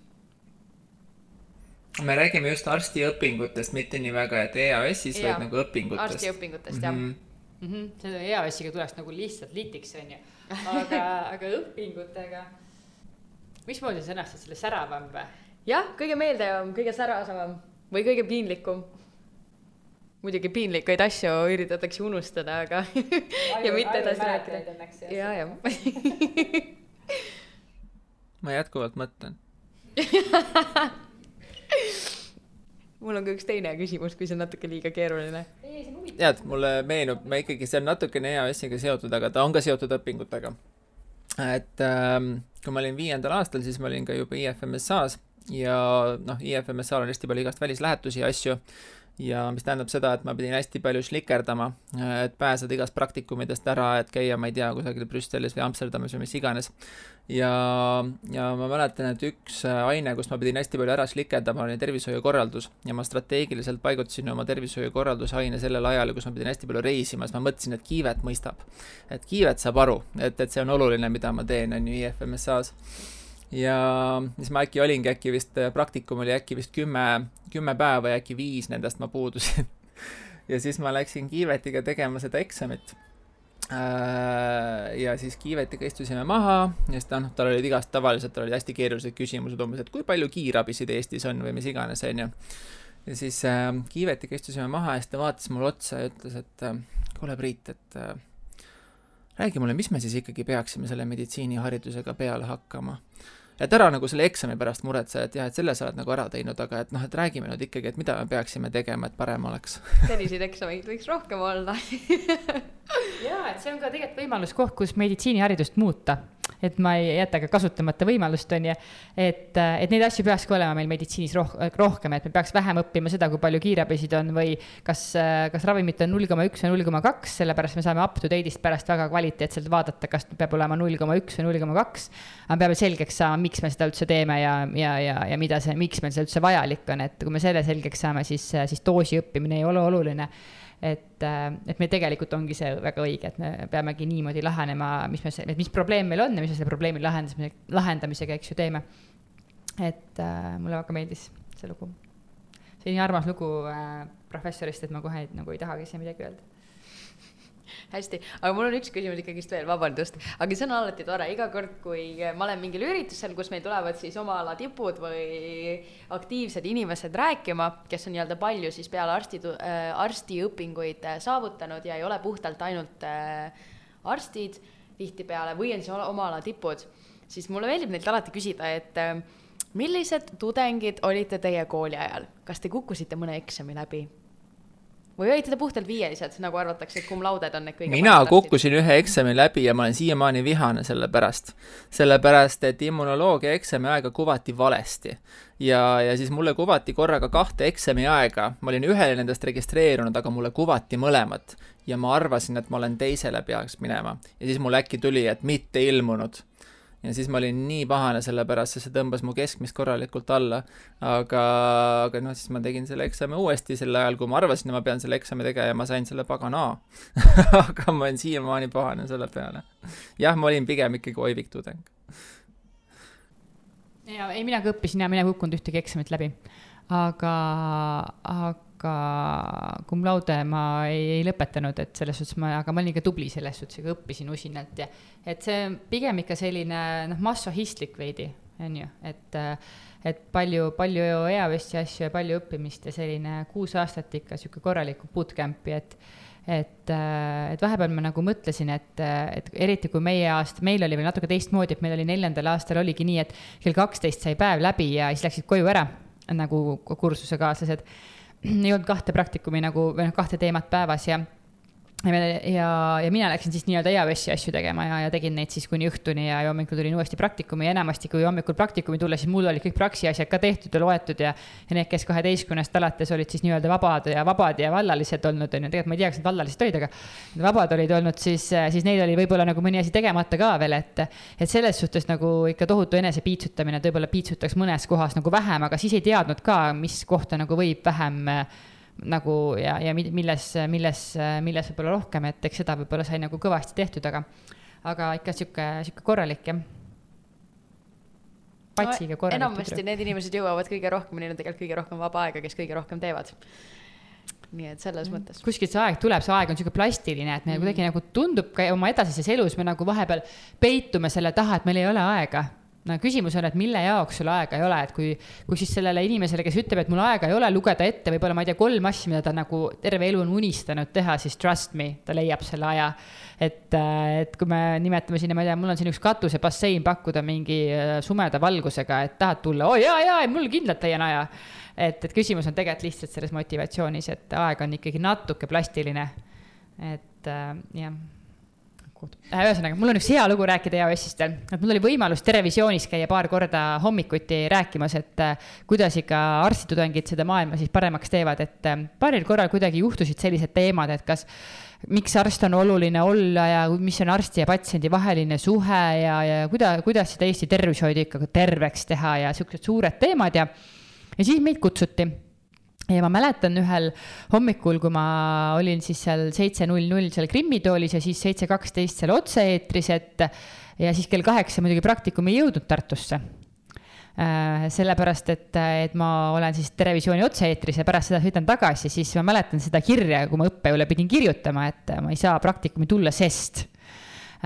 Me räägime just arstiõpingutest, mitte nii väga, et EAS-is, vaid nagu õpingutest. arstiõpingutest, jah mm. -hmm. Mm -hmm. selle EAS-iga tuleks nagu lihtsalt litiks, on ju, aga aga õpingutega, mismoodi sa sõnastad selle säravam või? jah, kõige meeldejäävam, kõige säravam või kõige piinlikum muidugi piinlikuid asju üritatakse unustada, aga ja mitte edasi rääkida. ja, ja ma jätkuvalt mõtlen mul on ka üks teine küsimus, kui see on natuke liiga keeruline. tead, mulle meenub, ma ikkagi, see on natukene EAS-iga seotud, aga ta on ka seotud õpingutega. et ähm, kui ma olin viiendal aastal, siis ma olin ka juba IFMSA-s ja noh, IFMSA-l on hästi palju igast välislähetusi ja asju ja mis tähendab seda, et ma pidin hästi palju šlikerdama, et pääseda igast praktikumidest ära, et käia, ma ei tea, kusagil Brüsselis või Amsterdamis või mis iganes. ja, ja ma mäletan, et üks aine, kus ma pidin hästi palju ära šlikerdama, oli tervishoiukorraldus ja ma strateegiliselt paigutasin oma tervishoiukorralduse aine sellel ajal, kus ma pidin hästi palju reisima, siis ma mõtlesin, et kiivet mõistab. et kiivet saab aru, et, et see on oluline, mida ma teen, on ju, IFMSA-s ja siis ma äkki olingi äkki vist, äh, praktikum oli äkki vist kümme, kümme päeva ja äkki viis nendest ma puudusin ja siis ma läksin Kiivetiga tegema seda eksamit. Äh, ja siis Kiivetiga istusime maha ja siis ta noh, tal olid igast, tavaliselt tal olid hästi keerulised küsimused umbes, et kui palju kiirabisid Eestis on või mis iganes, onju. ja siis äh, Kiivetiga istusime maha ja siis ta vaatas mulle otsa ja ütles, et äh, kuule, Priit, et äh, räägi mulle, mis me siis ikkagi peaksime selle meditsiiniharidusega peale hakkama et ära nagu selle eksami pärast muretse, et jah, et selle sa oled nagu ära teinud, aga et noh, et räägime nüüd ikkagi, et mida me peaksime tegema, et parem oleks. selliseid eksameid võiks rohkem olla jaa, et see on ka tegelikult võimalus koht, kus meditsiiniharidust muuta et ma ei jäta ka kasutamata võimalust, on ju. et, et neid asju peakski olema meil meditsiinis roh-, rohkem, et me peaks vähem õppima seda, kui palju kiirabisid on või kas, kas ravimit on null koma üks või null koma kaks, sellepärast me saame up to date'ist pärast väga kvaliteetselt vaadata, kas peab olema null koma üks või null koma kaks. aga peame selgeks saama, miks me seda üldse teeme ja, ja, ja, ja mida see, miks meil see üldse vajalik on, et kui me selle selgeks saame, siis, siis doosi õppimine ei ole oluline et, äh, et meil tegelikult ongi see väga õige, et me peamegi niimoodi lahenema, mis me, mis probleem meil on ja mis me selle probleemi lahendamise, lahendamisega, eks ju, teeme. et äh, mulle väga meeldis see lugu. see on nii armas lugu äh, professorist, et ma kohe nagu ei tahagi siia midagi öelda hästi, aga mul on üks küsimus ikkagist veel, vabandust, aga see on alati tore, iga kord, kui ma olen mingil üritusel, kus meil tulevad siis oma ala tipud või aktiivsed inimesed rääkima, kes on nii-öelda palju siis peale arsti äh,, arstiõpinguid äh, saavutanud ja ei ole puhtalt ainult äh, arstid tihtipeale või on siis oma ala tipud, siis mulle meeldib neilt alati küsida, et millised tudengid olite teie kooli ajal, kas te kukkusite mõne eksami läbi? Või olite te puhtalt viielised, nagu arvatakse, et cum laude'd on need kõige mina kukkusin ühe eksami läbi ja ma olen siiamaani vihane selle pärast. sellepärast, et immunoloogia eksami aega kuvati valesti. ja, ja siis mulle kuvati korraga kahte eksami aega, ma olin ühele nendest registreerunud, aga mulle kuvati mõlemat. ja ma arvasin, et ma olen teisele peaks minema. ja siis mul äkki tuli, et mitte ilmunud ja siis ma olin nii pahane selle pärast, sest see tõmbas mu keskmist korralikult alla. aga, aga noh, siis ma tegin selle eksami uuesti sel ajal, kui ma arvasin, et ma pean selle eksami tegema ja ma sain selle pagana aga ma olen siiamaani pahane selle peale. jah, ma olin pigem ikkagi oivik tudeng. ja ei, mina ka õppisin ja mina ei kukkunud ühtegi eksamit läbi. aga, aga aga cum laude ma ei, ei lõpetanud, et selles suhtes ma, aga ma olin ikka tubli selles suhtes, aga õppisin usinalt ja et see on pigem ikka selline noh, massohistlik veidi, on ju, et et palju, palju eavesti asju ja palju õppimist ja selline kuus aastat ikka sihuke korralikku bootcamp'i, et et, et vahepeal ma nagu mõtlesin, et, et eriti kui meie aasta, meil oli veel natuke teistmoodi, et meil oli neljandal aastal oligi nii, et kell kaksteist sai päev läbi ja siis läksid koju ära nagu kursusekaaslased ei olnud kahte praktikumi nagu, või noh, kahte teemat päevas ja ja, ja mina läksin siis nii-öelda EAS-i asju tegema ja, ja tegin neid siis kuni õhtuni ja, hommikul tulin uuesti praktikumi ja enamasti, kui hommikul praktikumi tulla, siis mul olid kõik praksi asjad ka tehtud ja loetud ja. ja need, kes kaheteistkümnest alates olid siis nii-öelda vabad ja vabad ja vallalised olnud, on ju, tegelikult ma ei tea, kas need vallalised olid, aga. vabad olid olnud, siis, siis neil oli võib-olla nagu mõni asi tegemata ka veel, et. et selles suhtes nagu ikka tohutu enesepiitsutamine, et võib-olla piitsutaks mõnes kohas nagu vähem, aga siis ei teadnud ka, mis kohta nagu võib vähem nagu ja, ja milles, milles, milles võib-olla rohkem, et eks seda võib-olla sai nagu kõvasti tehtud, aga, aga ikka sihuke, sihuke korralik jah patsiga korralik. enamasti need inimesed jõuavad kõige rohkem, neil on tegelikult kõige rohkem vaba aega, kes kõige rohkem teevad. nii et selles mm. mõttes. kuskilt see aeg tuleb, see aeg on sihuke plastiline, et meil mm. kuidagi nagu tundub ka oma edasises elus me nagu vahepeal peitume selle taha, et meil ei ole aega no küsimus on, et mille jaoks sul aega ei ole, et kui, kui siis sellele inimesele, kes ütleb, et mul aega ei ole, lugeda ette võib-olla, ma ei tea, kolm asja, mida ta nagu terve elu on unistanud teha, siis trust me, ta leiab selle aja. et, äh, et kui me nimetame sinna, ma ei tea, mul on siin üks katusebassein pakkuda mingi äh, sumeda valgusega, et tahad tulla, oo oh, jaa, jaa, mul kindlalt leian aja. et, et küsimus on tegelikult lihtsalt selles motivatsioonis, et aeg on ikkagi natuke plastiline. et äh, jah kohta. Äh, ühesõnaga, mul on üks hea lugu rääkida EAS-ist veel, et mul oli võimalus Terevisioonis käia paar korda hommikuti rääkimas, et äh, kuidas ikka arstitudengid seda maailma siis paremaks teevad, et äh, paaril korral kuidagi juhtusid sellised teemad, et kas miks arst on oluline olla ja mis on arsti ja patsiendi vaheline suhe ja, ja kuida-, kuidas seda Eesti tervishoidu ikka terveks teha ja siuksed suured teemad ja, ja siis meid kutsuti ja ma mäletan ühel hommikul, kui ma olin siis seal seitse null null seal Krimmi toolis ja siis seitse kaksteist seal otse-eetris, et ja siis kell kaheksa muidugi praktikum ei jõudnud Tartusse äh, sellepärast, et, et ma olen siis Terevisiooni otse-eetris ja pärast seda sõidan tagasi, siis ma mäletan seda kirja, kui ma õppejõule pidin kirjutama, et ma ei saa praktikumi tulla, sest.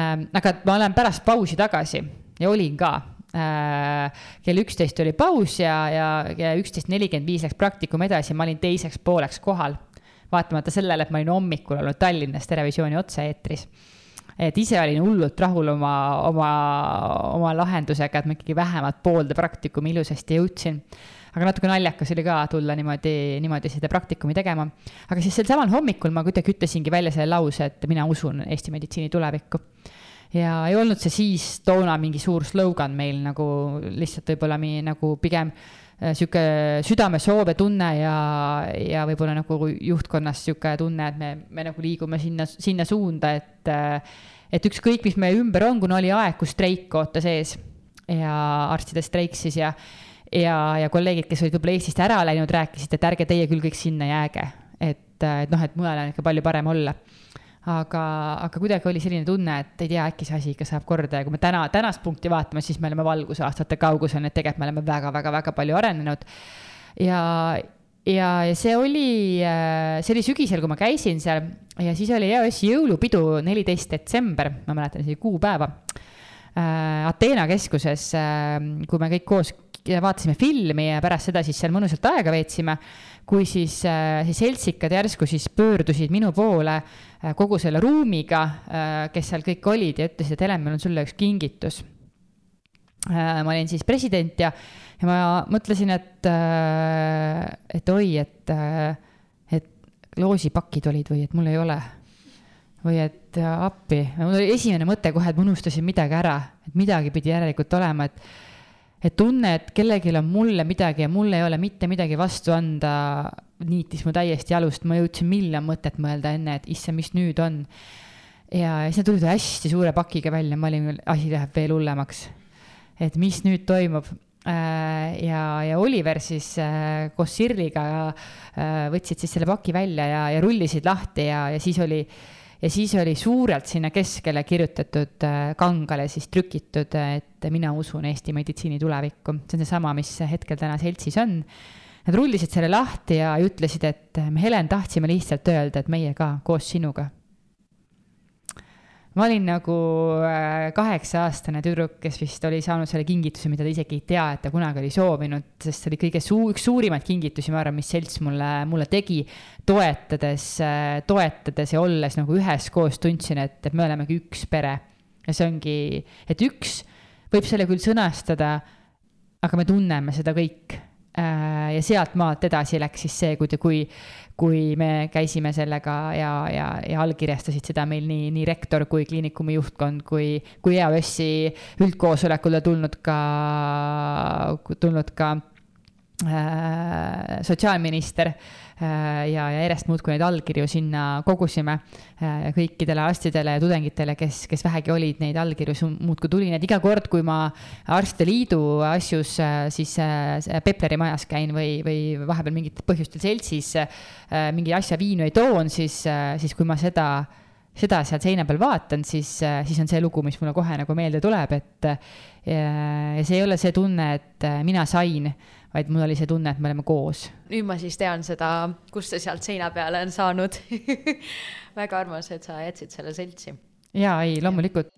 Ähm, aga ma olen pärast pausi tagasi ja olin ka Äh, kell üksteist oli paus ja, ja, üksteist nelikümmend viis läks praktikum edasi, ma olin teiseks pooleks kohal. vaatamata sellele, et ma olin hommikul olnud Tallinnas Terevisiooni otse-eetris. et ise olin hullult rahul oma, oma, oma lahendusega, et ma ikkagi vähemalt poolde praktikumi ilusasti jõudsin aga natuke naljakas oli ka tulla niimoodi, niimoodi seda praktikumi tegema. aga siis sel samal hommikul ma kuidagi ütlesingi välja selle lause, et mina usun Eesti meditsiini tulevikku ja ei olnud see siis toona mingi suur slogan meil nagu lihtsalt võib-olla nagu pigem äh, sihuke südamesoove tunne ja, ja võib-olla nagu juhtkonnas sihuke tunne, et me, me nagu liigume sinna, sinna suunda, et, äh, et ükskõik, mis meie ümber on, kuna oli aeg, kus streik ootas ees ja arstide streik siis ja, ja, ja kolleegid, kes olid võib-olla Eestist ära läinud, rääkisid, et ärge teie küll kõik sinna jääge, et, et noh, et mujal on ikka palju parem olla aga, aga kuidagi oli selline tunne, et ei tea, äkki see asi ikka saab korda ja kui me täna, tänast punkti vaatame, siis me oleme valgusaastate kaugusel, nii et tegelikult me oleme väga-väga-väga palju arenenud. ja, ja, ja see oli, see oli sügisel, kui ma käisin seal ja siis oli EOS-i jõulupidu, neliteist detsember, ma mäletan isegi kuupäeva äh,. Ateena keskuses äh,, kui me kõik koos vaatasime filmi ja pärast seda siis seal mõnusalt aega veetsime kui siis, äh, siis seltsikad järsku siis pöördusid minu poole äh, kogu selle ruumiga, äh, kes seal kõik olid ja ütlesid, et Helen, meil on sulle üks kingitus. ma olin siis president ja, ja ma mõtlesin, et, et oi, et, et loosipakid olid või et mul ei ole või et appi, mul oli esimene mõte kohe, et ma unustasin midagi ära, et midagi pidi järelikult olema, et et tunne, et kellelgi on mulle midagi ja mul ei ole mitte midagi vastu anda, niitis mu täiesti jalust, ma jõudsin miljon mõtet mõelda enne, et issand, mis nüüd on. ja siis nad tulid hästi suure pakiga välja, ma olin, asi läheb veel hullemaks. et mis nüüd toimub äh, ja, ja Oliver siis äh, koos Sirliga äh, võtsid siis selle paki välja ja, ja rullisid lahti ja, ja siis oli, ja siis oli suurelt sinna keskele kirjutatud kangale siis trükitud, et mina usun Eesti meditsiini tulevikku. see on seesama, mis hetkel täna seltsis on. Nad rullisid selle lahti ja ütlesid, et me, Helen, tahtsime lihtsalt öelda, et meie ka koos sinuga ma olin nagu äh, kaheksa-aastane tüdruk, kes vist oli saanud selle kingituse, mida ta isegi ei tea, et ta kunagi oli soovinud, sest see oli kõige suu-, üks suurimaid kingitusi, ma arvan, mis selts mulle, mulle tegi. toetades, äh, toetades ja olles nagu üheskoos tundsin, et, et me olemegi üks pere. ja see ongi, et üks võib selle küll sõnastada, aga me tunneme seda kõik ja sealt maalt edasi läks siis see, kui, kui, kui me käisime sellega ja, ja, ja allkirjastasid seda meil nii, nii rektor kui kliinikumi juhtkond kui, kui EAS-i üldkoosolekule tulnud ka, tulnud ka äh, sotsiaalminister. äh, Äh, ja, ja järjest muudkui neid allkirju sinna kogusime äh, kõikidele arstidele ja tudengitele, kes, kes vähegi olid, neid allkirju muudkui tuli, nii et iga kord, kui ma Arstide Liidu asjus äh, siis Pepleri majas käin või, või vahepeal mingitel põhjustel seltsis mingi asja viinu ei toon, siis, siis kui ma seda seda seal seina peal vaatan, siis, siis on see lugu, mis mulle kohe nagu meelde tuleb, et ja see ei ole see tunne, et mina sain vaid mul oli see tunne, et me oleme koos. nüüd ma siis tean seda, kust see sealt seina peale on saanud väga armas, et sa jätsid selle seltsi. jaa, ei, loomulikult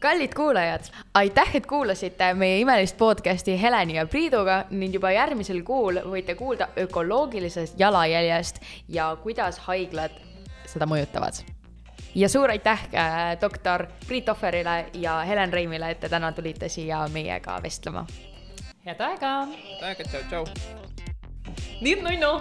kallid kuulajad, aitäh, et kuulasite meie imelist podcast'i Heleni ja Priiduga ning juba järgmisel kuul võite kuulda ökoloogilisest jalajäljest ja kuidas haiglad seda mõjutavad. ja suur aitäh äh, doktor Priit Ohverile ja Helen Reimile, et te täna tulite siia meiega vestlema head aega! head aega, tšau, tšau! nii, nunnu!